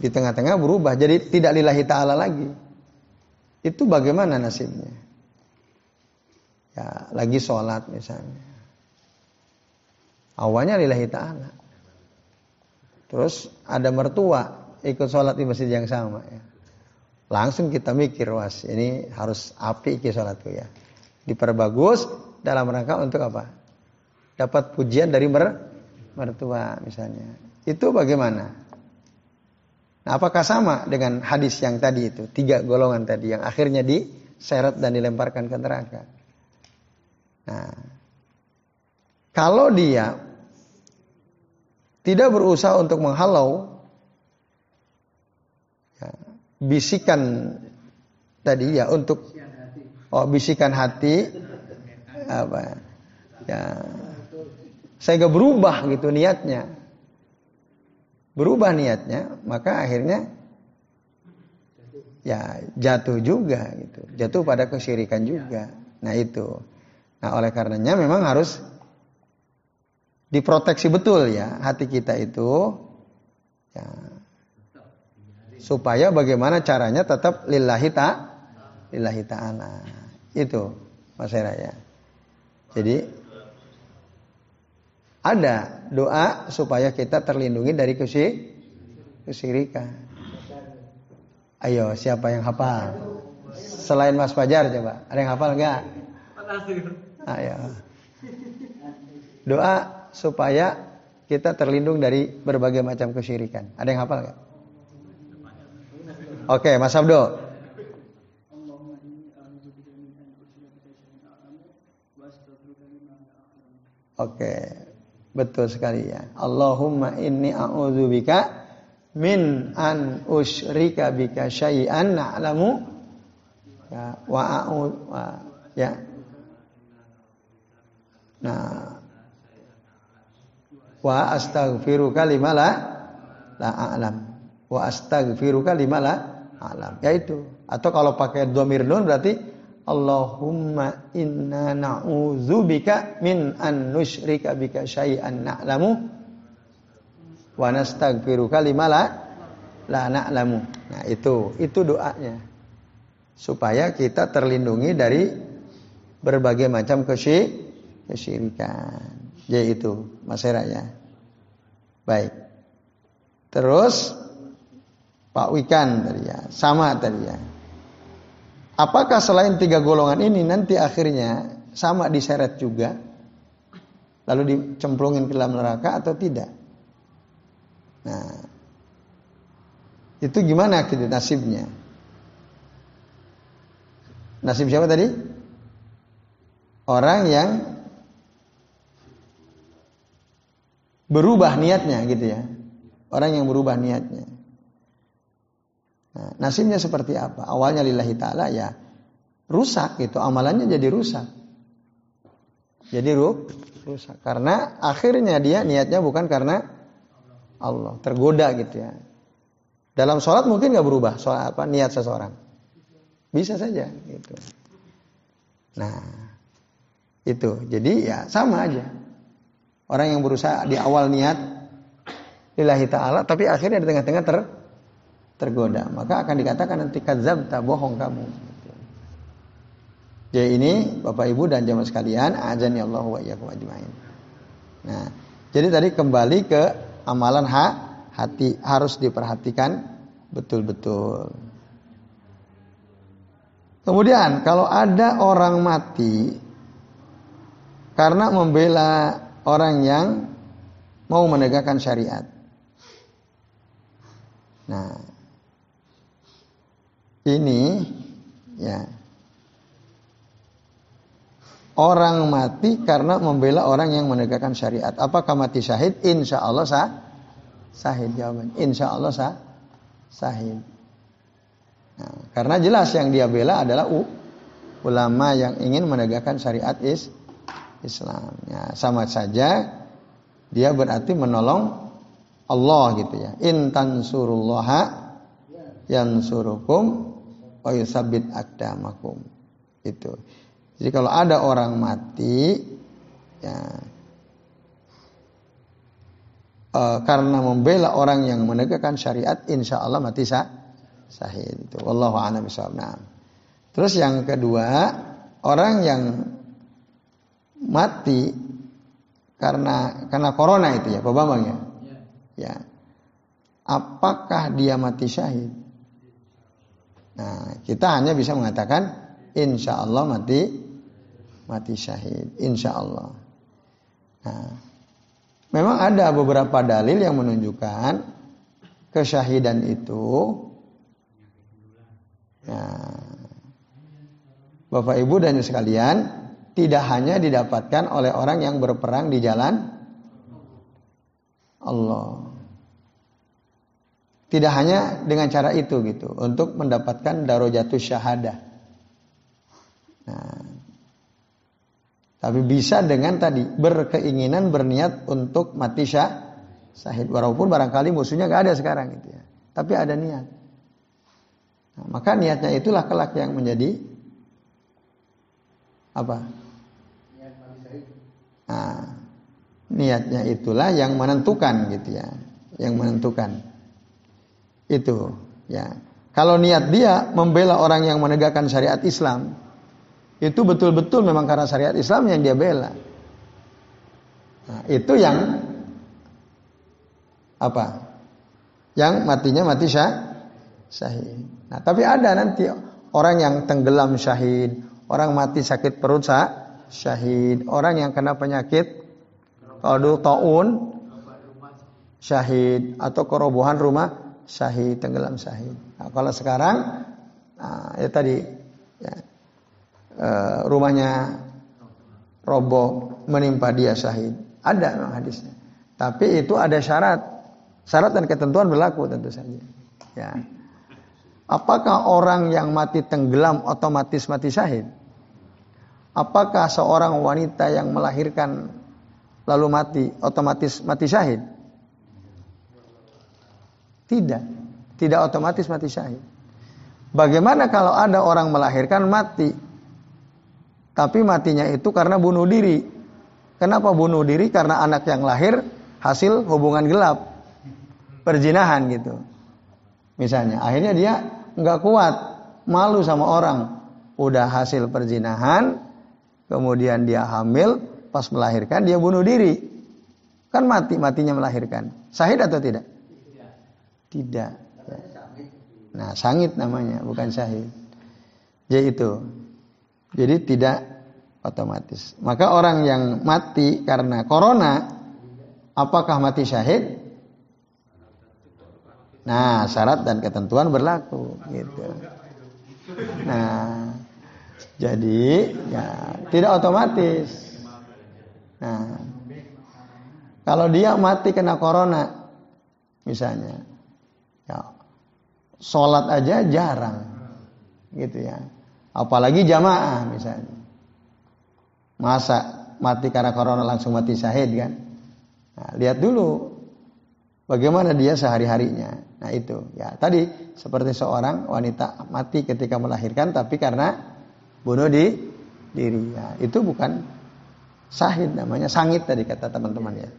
Speaker 1: Di tengah-tengah berubah. Jadi tidak lillahi ta'ala lagi. Itu bagaimana nasibnya? Ya, lagi sholat misalnya. Awalnya lillahi ta'ala. Terus ada mertua ikut sholat di masjid yang sama ya langsung kita mikir was ini harus api ke sholatku ya diperbagus dalam rangka untuk apa? Dapat pujian dari mer mertua misalnya. Itu bagaimana? Nah apakah sama dengan hadis yang tadi itu? Tiga golongan tadi yang akhirnya diseret dan dilemparkan ke neraka. Nah kalau dia tidak berusaha untuk menghalau bisikan tadi ya untuk oh bisikan hati. Apa? Ya. Saya gak berubah gitu niatnya. Berubah niatnya maka akhirnya ya jatuh juga gitu. Jatuh pada kesyirikan juga. Nah itu. Nah oleh karenanya memang harus diproteksi betul ya hati kita itu. Ya. Supaya bagaimana caranya tetap lillahi ta lillahi ta'ala. Itu Mas Hera ya. Jadi ada doa supaya kita terlindungi dari kesyirikan. Ayo, siapa yang hafal? Selain Mas Fajar coba. Ada yang hafal enggak? Ayo. Doa supaya kita terlindung dari berbagai macam kesyirikan. Ada yang hafal enggak? Oke, Mas Abdo. Oke, betul sekali ya. Allahumma inni a'udzubika min an usyrika bika syai'an na'lamu ya wa a'u wa, ya. Nah, wa astaghfiruka lima la la a'lam wa astaghfiruka lima la alam. Ya itu. Atau kalau pakai domir nun berarti Allahumma inna na'udzubika min an nusyrika bika syai'an na'lamu wa nastaghfiruka lima la la na'lamu. Nah, itu itu doanya. Supaya kita terlindungi dari berbagai macam kesyirikan. Yaitu masyarakat. Baik. Terus Pak Wikan tadi ya, sama tadi ya. Apakah selain tiga golongan ini nanti akhirnya sama diseret juga? Lalu dicemplungin ke dalam neraka atau tidak? Nah, itu gimana gitu nasibnya? Nasib siapa tadi? Orang yang berubah niatnya gitu ya. Orang yang berubah niatnya. Nah, nasibnya seperti apa? Awalnya lillahi ta'ala ya rusak gitu. Amalannya jadi rusak. Jadi ru rusak. Karena akhirnya dia niatnya bukan karena Allah. Tergoda gitu ya. Dalam sholat mungkin nggak berubah soal apa niat seseorang. Bisa saja gitu. Nah, itu. Jadi ya sama aja. Orang yang berusaha di awal niat lillahi ta'ala tapi akhirnya di tengah-tengah ter tergoda, maka akan dikatakan nanti kadzabta bohong kamu. Jadi ini Bapak Ibu dan jamaah sekalian, azan ya Allah wa iyyakum ajmain. Nah, jadi tadi kembali ke amalan hak hati harus diperhatikan betul-betul. Kemudian kalau ada orang mati karena membela orang yang mau menegakkan syariat. Nah, ini ya orang mati karena membela orang yang menegakkan syariat. Apakah mati syahid? Insya Allah sah. Sahid jawaban. Insya Allah sah. Sahid. Nah, karena jelas yang dia bela adalah u, ulama yang ingin menegakkan syariat is, Islam. Ya, sama saja dia berarti menolong Allah gitu ya. In tansurullaha yansurukum wa yusabbit aqdamakum. Itu. Jadi kalau ada orang mati ya uh, karena membela orang yang menegakkan syariat insya Allah mati sah sahid itu wallahu a'lam Nah. Terus yang kedua, orang yang mati karena karena corona itu ya, Pak Bambang ya. Ya. ya. Apakah dia mati syahid? Nah, kita hanya bisa mengatakan insya Allah mati mati syahid, insya Allah. Nah, memang ada beberapa dalil yang menunjukkan kesyahidan itu. Nah, Bapak Ibu dan sekalian, tidak hanya didapatkan oleh orang yang berperang di jalan Allah. Tidak hanya dengan cara itu gitu, untuk mendapatkan darojatus syahadah. Nah, tapi bisa dengan tadi berkeinginan berniat untuk mati syah, sahid. Walaupun barangkali musuhnya nggak ada sekarang gitu ya. Tapi ada niat. Nah, maka niatnya itulah kelak yang menjadi apa? Nah, niatnya itulah yang menentukan gitu ya, yang menentukan itu ya. Kalau niat dia membela orang yang menegakkan syariat Islam, itu betul-betul memang karena syariat Islam yang dia bela. Nah, itu yang apa? Yang matinya mati syah, syahid. Nah, tapi ada nanti orang yang tenggelam syahid, orang mati sakit perut sah, syahid. Orang yang kena penyakit kalau taun syahid atau kerobohan rumah syahid, tenggelam syahid. Nah, kalau sekarang nah, ya tadi ya, e, rumahnya roboh menimpa dia syahid. Ada memang hadisnya. Tapi itu ada syarat. Syarat dan ketentuan berlaku tentu saja. Ya. Apakah orang yang mati tenggelam otomatis mati syahid? Apakah seorang wanita yang melahirkan lalu mati otomatis mati syahid? Tidak. Tidak otomatis mati syahid. Bagaimana kalau ada orang melahirkan mati tapi matinya itu karena bunuh diri? Kenapa bunuh diri? Karena anak yang lahir hasil hubungan gelap. Perjinahan gitu. Misalnya, akhirnya dia nggak kuat, malu sama orang. Udah hasil perjinahan, kemudian dia hamil, pas melahirkan dia bunuh diri. Kan mati, matinya melahirkan. Sahid atau tidak? Tidak. Nah, sangit namanya, bukan sahid. Jadi itu. Jadi tidak otomatis. Maka orang yang mati karena corona, apakah mati syahid? Nah, syarat dan ketentuan berlaku gitu. Nah, jadi ya tidak otomatis. Nah, kalau dia mati kena corona, misalnya, ya, sholat aja jarang, gitu ya. Apalagi jamaah misalnya. Masa mati karena corona langsung mati syahid kan? Nah, lihat dulu bagaimana dia sehari-harinya. Nah itu ya tadi seperti seorang wanita mati ketika melahirkan tapi karena bunuh di diri. Ya, itu bukan sahid namanya sangit tadi kata teman-teman ya.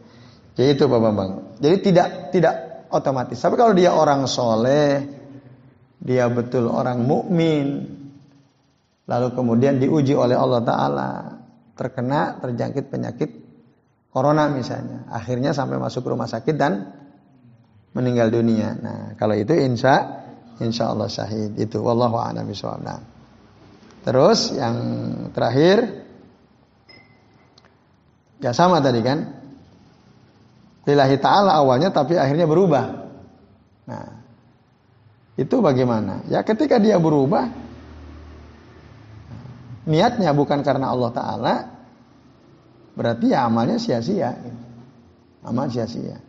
Speaker 1: Jadi itu Pak Bambang. Jadi tidak tidak otomatis. Tapi kalau dia orang soleh, dia betul orang mukmin, lalu kemudian diuji oleh Allah Taala, terkena terjangkit penyakit corona misalnya, akhirnya sampai masuk rumah sakit dan meninggal dunia. Nah, kalau itu insya insya Allah syahid itu. Wallahu a'lam. Nah. Terus yang terakhir Ya sama tadi kan. Lillahi ta'ala awalnya tapi akhirnya berubah. Nah, itu bagaimana? Ya ketika dia berubah, niatnya bukan karena Allah Ta'ala, berarti ya amalnya sia-sia. Amal sia-sia.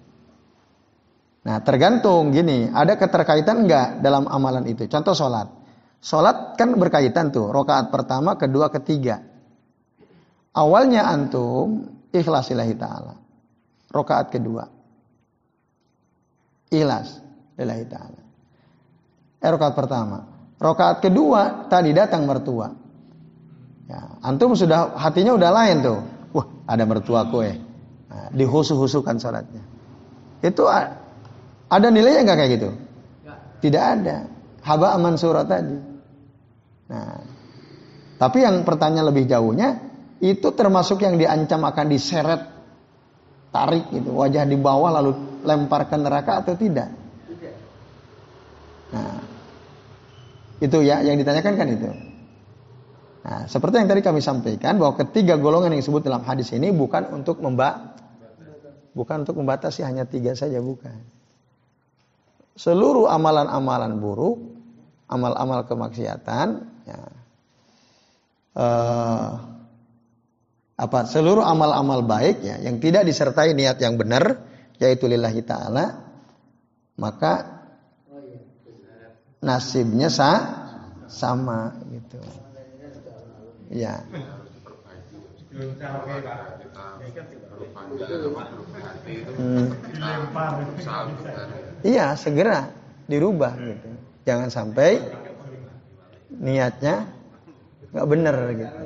Speaker 1: Nah tergantung gini, ada keterkaitan enggak dalam amalan itu. Contoh sholat. Sholat kan berkaitan tuh, rokaat pertama, kedua, ketiga. Awalnya antum ikhlasillahi ta'ala. Rokaat kedua. Ikhlas lillahi ta'ala. Eh, rokaat pertama. Rokaat kedua tadi datang mertua. Ya, antum sudah hatinya udah lain tuh. Wah, ada mertua kue. Nah, dihusu-husukan sholatnya. Itu ada nilainya nggak kayak gitu? Tidak ada. Haba aman surat tadi. Nah, tapi yang pertanyaan lebih jauhnya itu termasuk yang diancam akan diseret tarik gitu wajah di bawah lalu lempar ke neraka atau tidak? Nah, itu ya yang ditanyakan kan itu. Nah, seperti yang tadi kami sampaikan bahwa ketiga golongan yang disebut dalam hadis ini bukan untuk memba bukan untuk membatasi hanya tiga saja bukan seluruh amalan-amalan buruk, amal-amal kemaksiatan, ya, uh, apa seluruh amal-amal baik ya yang tidak disertai niat yang benar yaitu lillahi taala maka nasibnya sa sama gitu ya hmm. Iya, segera dirubah gitu. Jangan sampai niatnya nggak benar gitu.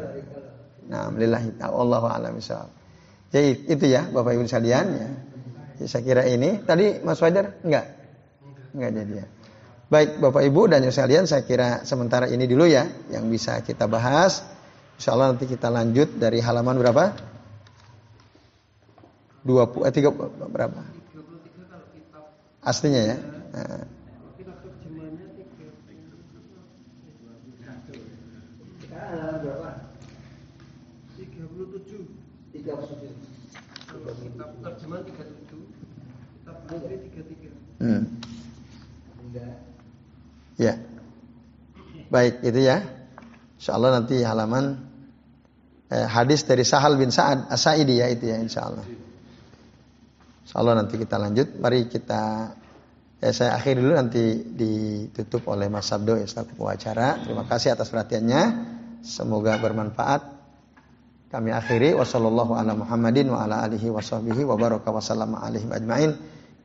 Speaker 1: Nah, lillahi Allah a'lam Jadi itu ya Bapak Ibu sekalian ya. ya. Saya kira ini tadi Mas Fajar enggak? Enggak jadi ya. Baik Bapak Ibu dan sekalian saya kira sementara ini dulu ya yang bisa kita bahas. Insya Allah nanti kita lanjut dari halaman berapa? 20 eh 3 berapa? aslinya ya. Nah. Hmm. Ya. Baik, itu ya. Insya Allah nanti halaman eh, hadis dari Sahal bin Sa'ad As-Sa'idi ya itu ya insya Allah. Insyaallah nanti kita lanjut. Mari kita ya saya akhiri dulu nanti ditutup oleh Mas Sabdo ya selaku acara. Terima kasih atas perhatiannya. Semoga bermanfaat. Kami akhiri wasallallahu ala Muhammadin wa ala alihi.